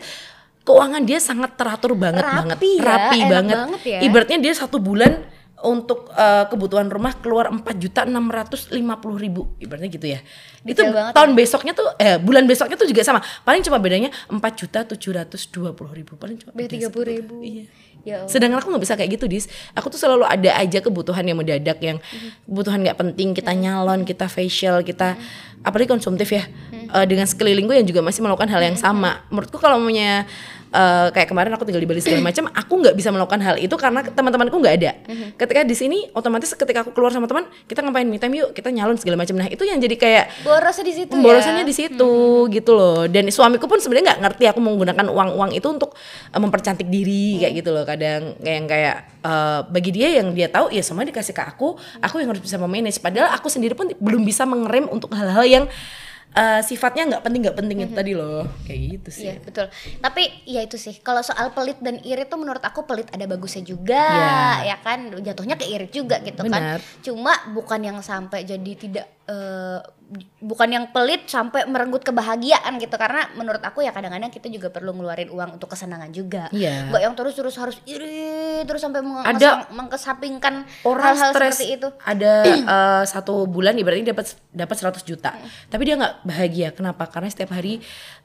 S2: keuangan dia sangat teratur banget
S1: Rapi
S2: banget,
S1: ya,
S2: rapi banget.
S1: banget ya.
S2: Ibaratnya dia satu bulan untuk eh, kebutuhan rumah keluar empat juta enam ratus lima puluh ribu ibaratnya gitu ya itu
S1: Detail banget
S2: tahun besoknya tuh eh bulan besoknya tuh juga sama paling cuma bedanya empat juta tujuh ratus dua puluh ribu paling cuma
S1: Beda
S2: beda
S1: 30 ribu.
S2: Iya.
S1: Ya Allah.
S2: Sedangkan aku nggak bisa kayak gitu, Dis. Aku tuh selalu ada aja kebutuhan yang mendadak yang kebutuhan nggak penting. Kita nyalon, kita facial, kita apalagi konsumtif ya. Eh, dengan sekelilingku yang juga masih melakukan hal yang sama. Menurutku kalau punya eh, kayak kemarin aku tinggal di Bali segala macam, aku nggak bisa melakukan hal itu karena teman-temanku nggak ada. Ketika di sini, otomatis ketika aku keluar sama teman, kita ngapain me time yuk, kita nyalon segala macam. Nah itu yang jadi kayak
S1: Borosnya di situ
S2: Pemborosannya
S1: ya.
S2: di situ gitu loh. Dan suamiku pun sebenarnya nggak ngerti aku menggunakan uang-uang itu untuk uh, mempercantik diri kayak gitu loh. Kadang kayak yang kayak uh, bagi dia yang dia tahu ya semua dikasih ke aku, aku yang harus bisa memanage. Padahal aku sendiri pun belum bisa mengerem untuk hal-hal yang uh, sifatnya nggak penting nggak penting itu tadi loh. Kayak gitu sih.
S1: Iya betul. Tapi ya itu sih. Kalau soal pelit dan irit tuh menurut aku pelit ada bagusnya juga,
S2: Iya.
S1: ya kan. Jatuhnya ke irit juga gitu
S2: Benar.
S1: kan. Cuma bukan yang sampai jadi tidak eh, bukan yang pelit sampai merenggut kebahagiaan gitu. Karena menurut aku ya kadang-kadang kita juga perlu ngeluarin uang untuk kesenangan juga. Nggak yang terus-terus harus iri terus sampai
S2: Ada
S1: mengkesampingkan
S2: orang
S1: hal-hal
S2: stres
S1: seperti itu.
S2: ada uh, satu bulan ibaratnya dapat dapat 100 juta tapi dia nggak bahagia kenapa karena setiap hari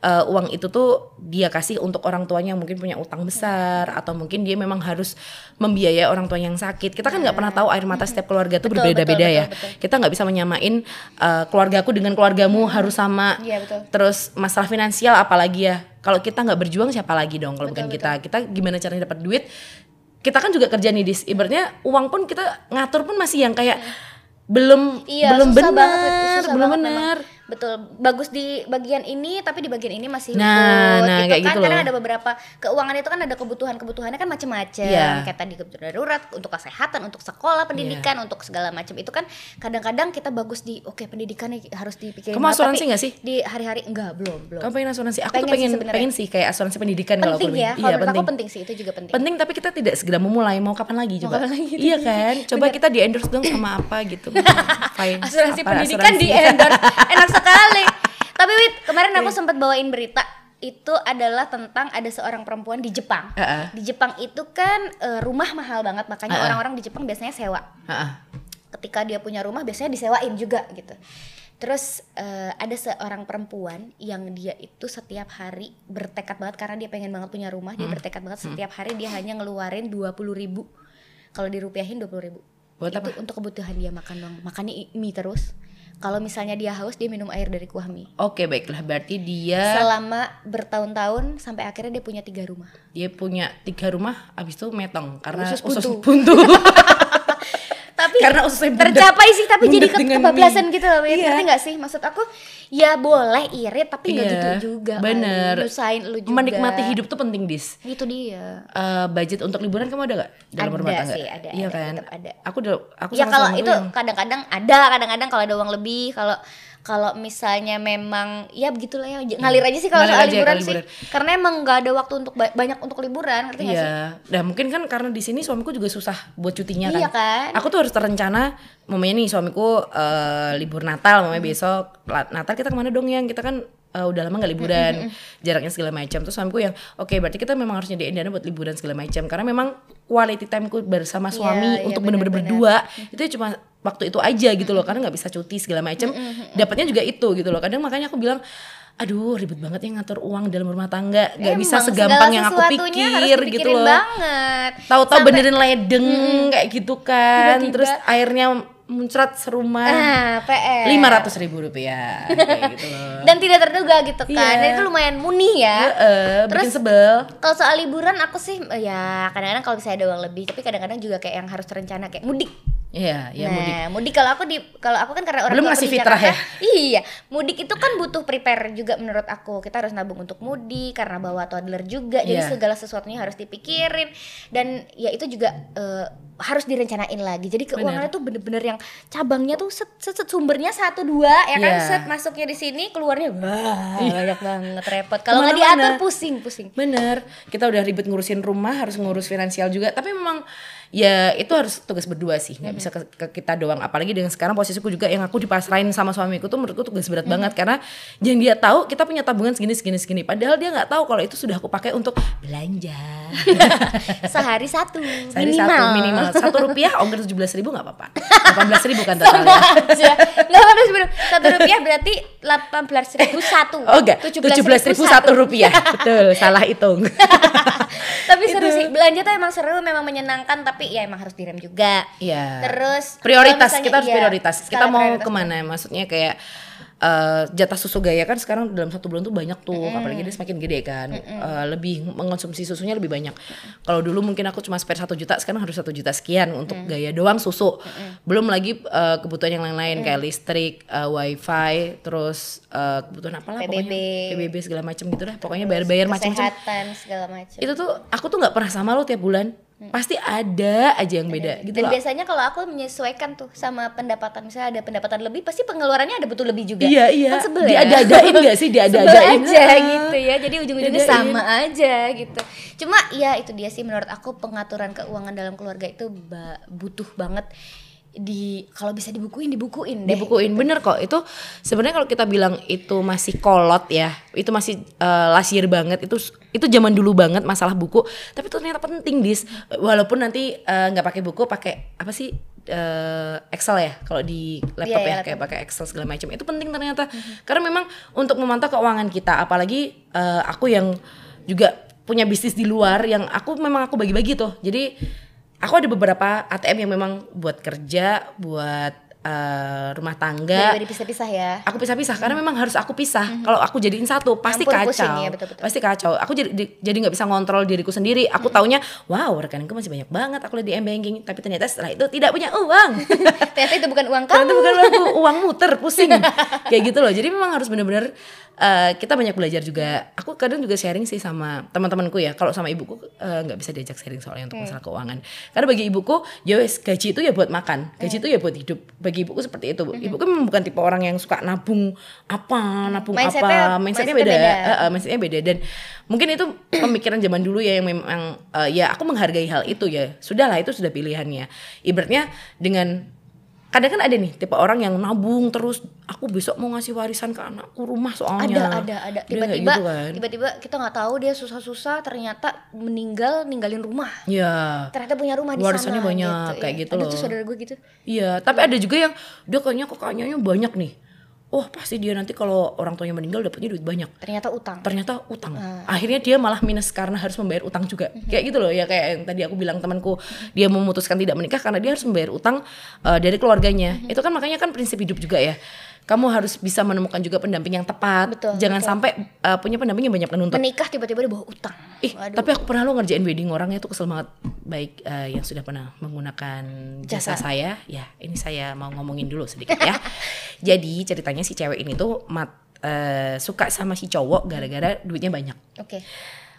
S2: uh, uang itu tuh dia kasih untuk orang tuanya yang mungkin punya utang besar atau mungkin dia memang harus membiayai orang tua yang sakit. Kita kan nggak pernah tahu air mata setiap keluarga tuh berbeda-beda ya.
S1: betul, betul.
S2: kita nggak bisa menyamain uh, keluargaku dengan keluargamu harus sama.
S1: Iya, betul.
S2: terus masalah finansial apalagi ya. Kalau kita nggak berjuang siapa lagi dong kalau bukan
S1: Betul,
S2: kita kita gimana caranya dapat duit? Kita kan juga kerja nih dis. Ibaratnya uang pun kita ngatur pun masih yang kayak belum
S1: Iya,
S2: belum benar belum benar
S1: Betul, bagus di bagian ini tapi di bagian ini masih
S2: Nah,
S1: good,
S2: nah,
S1: gitu
S2: kayak
S1: kan.
S2: gitu
S1: Karena
S2: loh.
S1: ada beberapa keuangan itu kan ada kebutuhan-kebutuhannya kan macam-macam.
S2: Iya.
S1: Kayak tadi kebutuhan darurat, untuk kesehatan, untuk sekolah, pendidikan,
S2: Iya.
S1: untuk segala macam. Itu kan kadang-kadang kita bagus di oke pendidikan nih harus dipikirin.
S2: Kamu asuransi
S1: tapi
S2: nggak sih?
S1: Di hari-hari enggak, belum, belum.
S2: kamu pengen asuransi aku
S1: Pengen
S2: tuh
S1: sih
S2: pengen
S1: sebenarnya.
S2: pengen sih kayak asuransi pendidikan kalau aku
S1: penting
S2: lebih.
S1: ya, kalau
S2: iya penting
S1: aku penting sih, itu juga penting.
S2: penting tapi kita tidak segera memulai mau kapan lagi coba
S1: kapan lagi?
S2: iya kan coba kita di endorse dong sama apa gitu Fine.
S1: asuransi
S2: Apa,
S1: pendidikan
S2: asuransi?
S1: di endorse enak sekali. Tapi wit kemarin aku sempat bawain berita itu adalah tentang ada seorang perempuan di Jepang.
S2: Heeh.
S1: di Jepang itu kan eh, rumah mahal banget makanya orang-orang di Jepang biasanya sewa.
S2: Heeh.
S1: ketika dia punya rumah biasanya disewain juga gitu. Terus eh, ada seorang perempuan yang dia itu setiap hari bertekad banget karena dia pengen banget punya rumah dia bertekad banget setiap hari dia hanya ngeluarin 20.000 ribu. Kalau dirupiahin 20.000 ribu.
S2: Buat
S1: itu
S2: apa?
S1: untuk kebutuhan dia makan dong makannya mie terus kalau misalnya dia haus dia minum air dari kuah mie.
S2: Oke baiklah. Berarti dia
S1: selama bertahun-tahun sampai akhirnya dia punya tiga rumah.
S2: Dia punya tiga rumah abis itu metong. Karena
S1: Usus
S2: usus
S1: buntu. tapi
S2: Karena ususnya budak-
S1: tercapai sih tapi jadi ke kebablasan
S2: mie.
S1: gitu loh Wit.
S2: Iya.
S1: ngerti gak sih maksud aku ya boleh irit tapi nggak
S2: Iya,
S1: gitu juga
S2: bener.
S1: nyusahin lu juga
S2: Menikmati hidup tuh penting dis.
S1: itu dia
S2: Eh, budget untuk liburan kamu ada gak dalam
S1: Ada
S2: rumah tangga?
S1: sih, ada,
S2: Iya
S1: ada,
S2: kan.
S1: ada.
S2: Aku udah aku
S1: ya kalau itu kadang-kadang ada kadang-kadang kalau ada uang lebih kalau kalau misalnya memang ya begitulah ya ngalir aja sih kalau soal
S2: aja
S1: liburan sih
S2: liburan.
S1: karena emang nggak ada waktu untuk ba- banyak untuk liburan ngerti nggak sih
S2: Iya, nah mungkin kan karena di sini suamiku juga susah buat cutinya kan.
S1: Iya kan?
S2: Aku tuh harus terencana, mamanya nih suamiku eh, libur Natal, mamanya besok la- Natal kita ke mana dong yang kita kan eh, udah lama nggak liburan, jaraknya segala macam. Terus suamiku yang, oke berarti kita memang harus nyediain dana buat liburan segala macam. Karena memang quality timeku bersama
S1: Iya,
S2: suami
S1: iya,
S2: untuk bener-bener
S1: bener-bener.
S2: berdua itu cuma waktu itu aja gitu loh, karena nggak bisa cuti segala macam. Dapatnya juga itu gitu loh. Kadang makanya aku bilang. Aduh ribet banget ya ngatur uang dalam rumah tangga Gak bisa segampang yang aku pikir gitu loh
S1: banget
S2: tahu-tahu benerin ledeng kayak gitu kan
S1: Tiba-tiba.
S2: terus airnya muncrat serumah
S1: ah PR
S2: lima ratus ribu rupiah kayak gitu loh.
S1: Dan tidak terduga gitu kan.
S2: Iya.
S1: dan itu lumayan muni ya.
S2: Heeh, bikin
S1: Terus-
S2: sebel.
S1: kalau soal liburan aku sih ya kadang-kadang kalau misalnya ada uang lebih tapi kadang-kadang juga kayak yang harus terencana kayak mudik
S2: Iya, ya
S1: nah,
S2: mudik.
S1: mudik. kalau aku di kalau aku kan karena orang
S2: Belum
S1: di
S2: fitrah
S1: Jakarta,
S2: ya?
S1: Iya, mudik itu kan butuh prepare juga menurut aku. Kita harus nabung untuk mudik karena bawa toddler juga. Jadi
S2: Iya.
S1: segala sesuatunya harus dipikirin dan ya itu juga eh, harus direncanain lagi. Jadi keuangannya tuh bener-bener yang cabangnya tuh set, set, set, sumbernya satu dua ya kan
S2: Iya.
S1: set masuknya di sini keluarnya wah banyak banget repot. Kalau nggak diatur pusing pusing.
S2: Bener, kita udah ribet ngurusin rumah, harus ngurus finansial juga. Tapi memang ya itu harus tugas berdua sih, nggak bisa ke, ke kita doang. Apalagi dengan sekarang posisiku juga yang aku dipasrahin sama suamiku tuh menurutku tugas berat banget karena yang dia tahu kita punya tabungan segini segini segini. Padahal dia nggak tahu kalau itu sudah aku pakai untuk belanja.
S1: Sehari satu
S2: Sehari
S1: minimal.
S2: satu minimal satu rupiah ongkir tujuh belas ribu nggak apa-apa. Delapan belas ribu kan total ya.
S1: aja nggak apa sebenarnya satu rupiah berarti delapan belas ribu satu
S2: Oh enggak, tujuh belas ribu satu rupiah. Betul, salah hitung.
S1: tapi seru sih. Belanja tuh emang seru memang menyenangkan tapi ya emang harus direm juga.
S2: Iya.
S1: terus
S2: prioritas
S1: misalnya-
S2: kita harus
S1: iya,
S2: prioritas. Kita mau
S1: prioritas.
S2: ke mana? maksudnya kayak eh, jatah susu gaya kan sekarang dalam satu bulan tuh banyak tuh apalagi dia semakin gede kan. Eh, lebih mengonsumsi susunya lebih banyak. Kalau dulu mungkin aku cuma spare satu juta sekarang harus satu juta sekian untuk gaya doang susu. Belum lagi eh, kebutuhan yang lain-lain kayak listrik eh, wifi terus eh, kebutuhan apa lah
S1: PBB.
S2: pokoknya PBB segala macam gitu lah pokoknya bayar-bayar macam-macam
S1: kesehatan segala macam
S2: itu tuh aku tuh nggak pernah sama lo tiap bulan pasti ada aja yang beda gitu
S1: dan
S2: loh.
S1: biasanya kalau aku menyesuaikan tuh sama pendapatan misalnya ada pendapatan lebih pasti pengeluarannya ada betul lebih juga.
S2: Iya iya.
S1: kan sebel ya?
S2: Diada-adain gak sih? Diada-adain
S1: aja gitu ya. Jadi ujung-ujungnya
S2: Diadain.
S1: sama aja gitu. Cuma ya itu dia sih menurut aku pengaturan keuangan dalam keluarga itu butuh banget di kalau bisa dibukuin dibukuin deh
S2: Dibukuin bener kok. Itu sebenarnya kalau kita bilang itu masih kolot ya, itu masih eh, lasir banget. Itu itu zaman dulu banget masalah buku. Tapi itu ternyata penting dis. Walaupun nanti eh, nggak pakai buku, pakai apa sih? eh, Excel ya kalau di laptop
S1: Iya,
S2: ya
S1: iya,
S2: kayak pakai Excel segala macam itu penting ternyata karena memang untuk memantau keuangan kita apalagi eh, aku yang juga punya bisnis di luar yang aku memang aku bagi-bagi tuh jadi aku ada beberapa ATM yang memang buat kerja buat eh, rumah tangga.
S1: Jadi dipisah-pisah ya.
S2: Aku pisah-pisah karena memang harus aku pisah. Kalau aku jadiin satu pasti
S1: Campur
S2: kacau.
S1: pusing ya, betul-betul.
S2: pasti kacau. Aku jadi di- jadi nggak bisa ngontrol diriku sendiri. Aku taunya wow rekeningku masih banyak banget aku lihat di m-banking tapi ternyata setelah itu tidak punya uang.
S1: Ternyata itu bukan uang kamu
S2: ternyata bukan lagu uang muter pusing. Kayak gitu loh. Jadi memang harus bener-bener eh, kita banyak belajar juga. Aku kadang juga sharing sih sama teman-temanku ya. Kalau sama ibuku eh, nggak bisa diajak sharing soalnya untuk masalah keuangan. Karena bagi ibuku ya wes gaji itu ya buat makan. Gaji itu ya buat hidup. Bagi ibuku seperti itu. Ibuku memang bukan tipe orang yang suka nabung apa nabung
S1: Mindsetnya-
S2: apa. mindsetnya
S1: mindsetnya
S2: beda,
S1: beda.
S2: Eh, eh, mindsetnya beda. Dan mungkin itu pemikiran zaman dulu ya yang memang eh, ya aku menghargai hal itu ya. Sudahlah itu sudah pilihannya. Ibaratnya dengan kadang kan ada nih tipe orang yang nabung terus aku besok mau ngasih warisan ke anakku rumah soalnya.
S1: Ada ada ada. Tiba-tiba
S2: gitu kan.
S1: tiba-tiba kita nggak tahu dia susah-susah ternyata meninggal ninggalin rumah.
S2: Ya
S1: ternyata punya rumah di
S2: Warisannya
S1: sana
S2: banyak, kayak
S1: iya.
S2: gitu
S1: ada
S2: loh.
S1: tuh saudara gue gitu.
S2: Iya tapi ada juga yang dia kayaknya kakaknya banyak nih oh pasti dia nanti kalau orang tuanya meninggal dapatnya duit banyak
S1: ternyata utang
S2: ternyata utang.
S1: Ah.
S2: Akhirnya dia malah minus karena harus membayar utang juga.
S1: Mhm.
S2: Kayak gitu loh ya kayak yang tadi aku bilang temanku dia memutuskan tidak menikah karena dia harus membayar utang eh, dari keluarganya.
S1: Mhm.
S2: Itu kan makanya kan prinsip hidup juga ya. Kamu harus bisa menemukan juga pendamping yang tepat
S1: Betul,
S2: jangan
S1: betul.
S2: sampai uh, punya pendamping yang banyak menuntut
S1: Menikah tiba-tiba dibawa utang.
S2: Ih,
S1: Waduh.
S2: tapi aku pernah lo ngerjain wedding orangnya tuh kesel banget. Baik eh, yang sudah pernah menggunakan jasa.
S1: Jasa.
S2: saya, ya ini saya mau ngomongin dulu sedikit ya. Jadi ceritanya si cewek ini tuh mat eh, suka sama si cowok gara-gara duitnya banyak.
S1: Oke.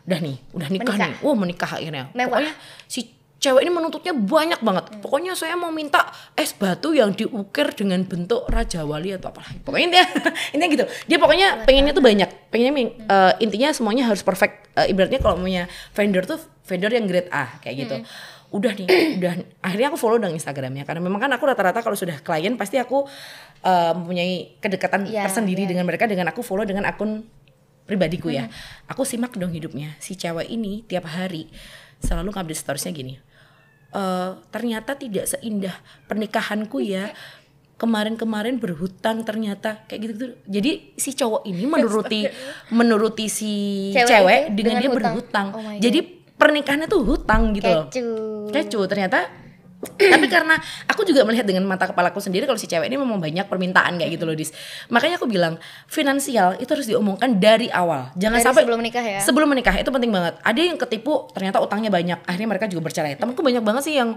S2: Udah nih, udah nikah,
S1: Menikah.
S2: nih. Wah, menikah akhirnya.
S1: Mewah.
S2: Pokoknya si cewek ini menuntutnya banyak banget.
S1: Hmm.
S2: Pokoknya saya mau minta es batu yang diukir dengan bentuk raja wali atau apalah. Pokoknya intinya, intinya gitu. Dia pokoknya pengennya tuh banyak. Pengennya
S1: Hmm.
S2: eh, intinya semuanya harus perfect. Eh, ibaratnya kalau punya vendor tuh vendor yang grade A kayak gitu.
S1: Hmm.
S2: Udah nih, udah akhirnya aku follow dong Instagramnya karena memang kan aku rata-rata kalau sudah klien pasti aku eh, mempunyai kedekatan
S1: Iya,
S2: tersendiri
S1: iya.
S2: dengan mereka dengan aku follow dengan akun pribadiku ya.
S1: Hmm.
S2: Aku simak dong hidupnya. Si cewek ini tiap hari selalu ngupdate storiesnya gini. "Eh, ternyata tidak seindah pernikahanku ya. Kemarin-kemarin berhutang ternyata kayak gitu-gitu. Jadi si cowok ini menuruti menuruti si
S1: Cewek
S2: cewek, dengan,
S1: dengan
S2: dia
S1: hutang.
S2: berhutang.
S1: Oh.
S2: Jadi pernikahannya tuh hutang gitu loh.
S1: Kecu.
S2: Kecu ternyata tapi karena aku juga melihat dengan mata kepalaku sendiri kalau si cewek ini memang banyak permintaan kayak gitu loh dis. Makanya aku bilang finansial itu harus diomongkan dari awal. Jangan
S1: Dari
S2: sampai
S1: sebelum menikah ya?
S2: sebelum menikah itu penting banget. Ada yang ketipu ternyata utangnya banyak. Akhirnya mereka juga bercerai. Temanku banyak banget sih yang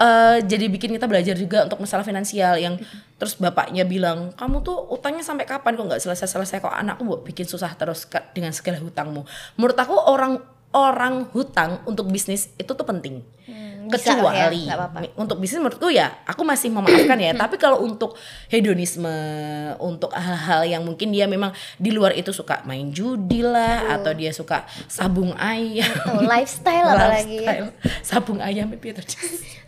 S2: eh, jadi bikin kita belajar juga untuk masalah finansial. Yang terus bapaknya bilang kamu tuh utangnya sampai kapan? Kok nggak selesai selesai kok anakku buat bikin susah terus dengan segala hutangmu? Menurut aku orang orang hutang untuk bisnis itu tuh penting.
S1: Hmm, bisa ya,
S2: kecuali
S1: apa-apa.
S2: untuk bisnis menurutku ya aku masih memaafkan ya tapi kalau untuk hedonisme untuk hal-hal yang mungkin dia memang di luar itu suka main judi lah atau dia suka sabung ayam
S1: Oh, lifestyle apalagi ya.
S2: Sabung ayam itu tadi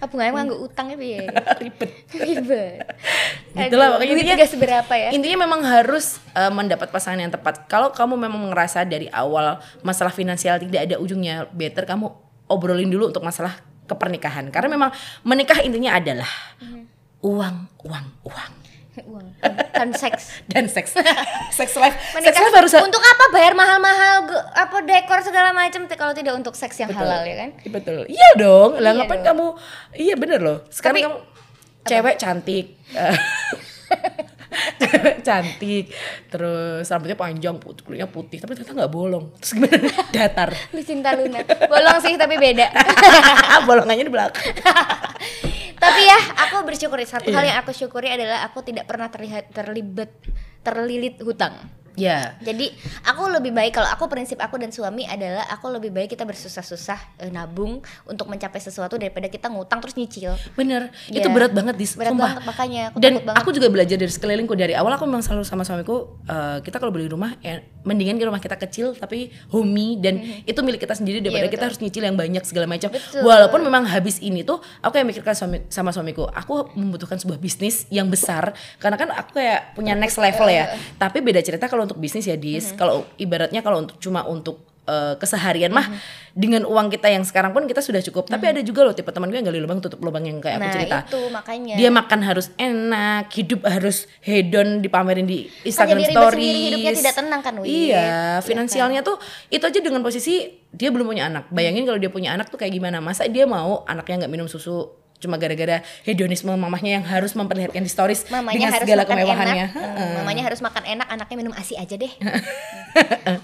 S1: Apa nggak utangnya piye?
S2: ribet
S1: Ribet.
S2: gitu lah
S1: Aduh,
S2: pokoknya intinya
S1: seberapa ya?
S2: intinya memang harus uh, mendapat pasangan yang tepat kalau kamu memang ngerasa dari awal masalah finansial tidak ada ujungnya better kamu obrolin dulu untuk masalah kepernikahan. Karena memang menikah intinya adalah
S1: Mhm.
S2: uang uang uang.
S1: Uang dan seks.
S2: dan seks. Seks life. Seks
S1: Menikah
S2: life harus
S1: untuk apa? Bayar mahal-mahal apa dekor segala macam kalau tidak untuk seks yang
S2: Betul.
S1: halal ya kan?
S2: betul. Iya dong. Lah
S1: Iya
S2: ngapain kamu? Iya bener loh. Sekarang
S1: Tapi-
S2: kamu cewek cantik. eh, cewek cantik terus rambutnya panjang putih kulitnya putih tapi ternyata nggak bolong terus gimana datar
S1: Lu cinta Luna. Bolong sih tapi beda.
S2: bolongannya di belakang
S1: tapi ya aku bersyukuri satu hal
S2: Iya.
S1: yang aku syukuri adalah aku tidak pernah terlihat terlibat terlilit hutang.
S2: Ya
S1: Jadi aku lebih baik kalau aku prinsip aku dan suami adalah aku lebih baik kita bersusah-susah eh, nabung untuk mencapai sesuatu daripada kita ngutang terus nyicil.
S2: bener itu
S1: Iya.
S2: berat banget dis
S1: Berat
S2: sumpah.
S1: banget makanya aku
S2: dan
S1: takut banget.
S2: aku juga belajar dari sekelilingku dari awal aku memang selalu sama suamiku eh, kita kalau beli rumah ya mendingan ke rumah kita kecil tapi homey dan itu milik kita sendiri daripada.
S1: Iya,
S2: kita harus nyicil yang banyak segala macam. Walaupun memang habis ini tuh aku yang mikirkan suami, sama suamiku aku membutuhkan sebuah bisnis yang besar karena kan aku kayak punya next level ya. Tapi beda cerita kalau untuk bisnis ya dis.
S1: Mhm.
S2: kalau ibaratnya kalau untuk cuma untuk eh, keseharian mah dengan uang kita yang sekarang pun kita sudah cukup tapi ada juga loh tipe teman gue yang gali lubang tutup lubang yang kayak aku
S1: Nah,
S2: cerita
S1: itu makanya.
S2: dia makan harus enak, hidup harus hedon dipamerin di Instagram
S1: jadi ribet
S2: stories.
S1: sendiri, hidupnya tidak tenang kan, Wit?
S2: Iya,
S1: Iya
S2: finansialnya tuh itu aja dengan posisi dia belum punya anak. Bayangin kalau dia punya anak tuh kayak gimana? Masa dia mau anaknya nggak minum susu cuma gara-gara hedonisme mamahnya yang harus memperlihatkan di stories
S1: mamanya
S2: dengan
S1: harus
S2: segala
S1: makan
S2: kemewahannya.
S1: enak. Hmm, mamanya harus makan enak anaknya minum asi aja deh.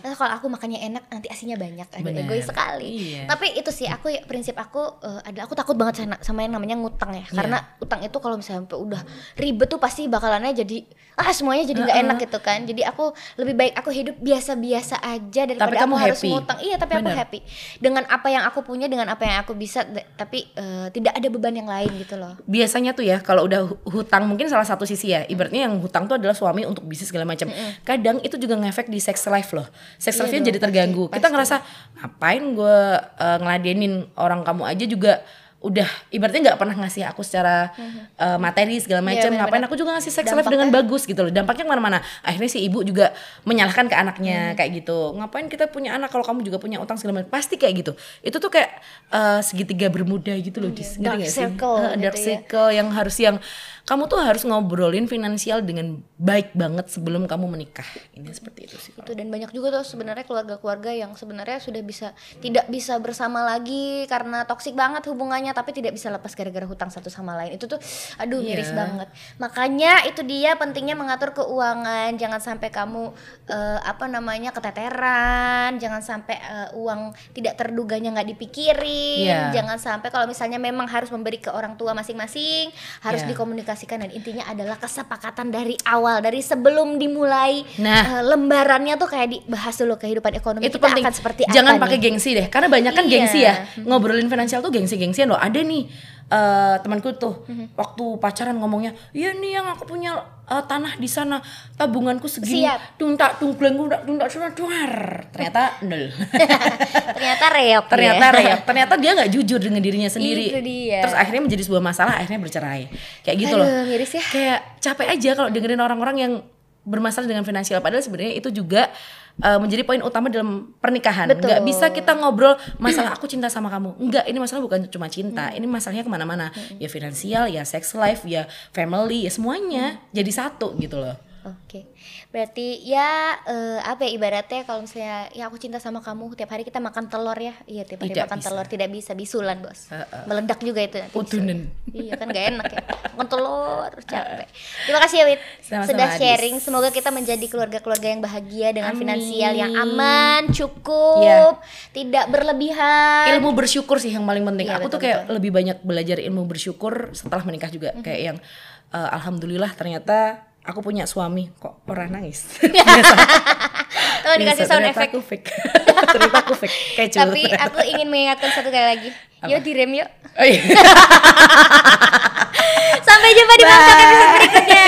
S1: Nah, kalau aku makannya enak nanti asinya banyak. Aduh
S2: Bener.
S1: egois sekali.
S2: Iya.
S1: tapi itu sih aku prinsip aku eh, adalah aku takut banget sama, sama yang namanya ngutang ya. Karena utang itu kalau misalnya sampai udah ribet tuh pasti bakalannya jadi ah semuanya jadi nggak enak gitu kan. Jadi aku lebih baik aku hidup biasa-biasa aja daripada
S2: kamu
S1: aku harus
S2: happy.
S1: ngutang. Iya tapi aku
S2: Bener.
S1: happy. Dengan apa yang aku punya dengan apa yang aku bisa tapi eh, tidak ada beban yang lain gitu loh.
S2: Biasanya tuh ya kalau udah hu- hutang mungkin salah satu sisi ya ibaratnya yang hutang tuh adalah suami untuk bisnis segala macam. Kadang itu juga ngefek di sex life loh. Sex
S1: Iya
S2: life-nya jadi terganggu.
S1: pasti,
S2: kita
S1: pasti.
S2: ngerasa ngapain gue uh, ngeladenin orang kamu aja juga udah ibaratnya nggak pernah ngasih aku secara uh, materi segala
S1: Iya,
S2: macam
S1: benar-benar.
S2: ngapain aku juga ngasih sex life
S1: Dampaknya-
S2: dengan bagus gitu loh dampaknya ke mana-mana akhirnya si ibu juga menyalahkan ke
S1: Hmm.
S2: anaknya kayak gitu ngapain kita punya anak kalau kamu juga punya utang segala macam pasti kayak gitu itu tuh kayak uh, segitiga bermuda gitu loh Dis. Ngerti
S1: Dark
S2: nggak sih?
S1: circle
S2: Uh,
S1: gitu
S2: dark
S1: ya.
S2: circle yang harus yang kamu tuh harus ngobrolin finansial dengan baik banget sebelum kamu menikah. Ini seperti itu sih.
S1: itu dan banyak juga tuh sebenarnya keluarga-keluarga yang sebenarnya sudah bisa tidak bisa bersama lagi karena toksik banget hubungannya tapi tidak bisa lepas gara-gara hutang satu sama lain itu tuh aduh miris
S2: Iya.
S1: banget makanya itu dia pentingnya mengatur keuangan jangan sampai kamu eh, apa namanya keteteran jangan sampai eh, uang tidak terduganya nggak dipikirin
S2: Iya.
S1: jangan sampai kalau misalnya memang harus memberi ke orang tua masing-masing harus
S2: Iya.
S1: Dikomunikasikan dan intinya adalah kesepakatan dari awal dari sebelum dimulai
S2: Nah.
S1: eh, lembarannya tuh kayak dibahas dulu kehidupan ekonomi
S2: itu
S1: kita
S2: penting.
S1: akan seperti
S2: Jangan
S1: apa
S2: pakai
S1: nih.
S2: gengsi deh, karena banyak kan
S1: Iya.
S2: gengsi ya. Ngobrolin finansial tuh gengsi-gengsian loh. Ada nih eh, temanku tuh
S1: Mhm.
S2: waktu pacaran ngomongnya, "Iya nih yang aku punya eh, tanah di sana, tabunganku segini." Dung tak dung gleng tak dung tak dung, duar. Ternyata nol.
S1: ternyata reok
S2: ternyata
S1: ya.
S2: reak. Ternyata dia nggak jujur dengan dirinya sendiri.
S1: Itu dia.
S2: Terus akhirnya menjadi sebuah masalah, akhirnya bercerai. Kayak gitu
S1: Aduh,
S2: loh.
S1: miris ya.
S2: Kayak capek aja kalau dengerin orang-orang yang bermasalah dengan finansial. Padahal sebenarnya itu juga uh, menjadi poin utama dalam pernikahan.
S1: Betul.
S2: nggak bisa kita ngobrol masalah aku cinta sama kamu. Enggak ini masalah bukan cuma cinta.
S1: Hmm.
S2: ini masalahnya ke mana-mana. Ya finansial ya sex life ya family ya semuanya.
S1: Hmm.
S2: jadi satu gitu loh
S1: Oke, berarti ya eh, apa ya ibaratnya kalau misalnya ya aku cinta sama kamu tiap hari kita makan telur ya, iya tiap hari
S2: Tidak
S1: makan
S2: bisa.
S1: telur tidak bisa bisulan bos,
S2: Heeh.
S1: meledak juga itu bisul. Iya kan gak enak ya, makan telur capek. Terima kasih ya Wit,
S2: Sama-sama,
S1: sudah
S2: Adis.
S1: sharing. Semoga kita menjadi keluarga-keluarga yang bahagia dengan
S2: Amin.
S1: finansial yang aman, cukup,
S2: Iya.
S1: tidak berlebihan.
S2: ilmu bersyukur sih yang paling penting.
S1: Iya,
S2: Aku tuh
S1: betul,
S2: kayak lebih banyak belajar ilmu bersyukur setelah menikah juga.
S1: Mhm.
S2: Kayak yang eh, alhamdulillah ternyata aku punya suami kok orang nangis.
S1: Oh dikasih sound
S2: ternyata
S1: effect.
S2: Aku fake. ternyata aku fake. Kecu.
S1: Tapi aku ingin mengingatkan satu kali lagi. Yuk direm yuk.
S2: Oh, iya.
S1: Sampai jumpa di podcast episode berikutnya.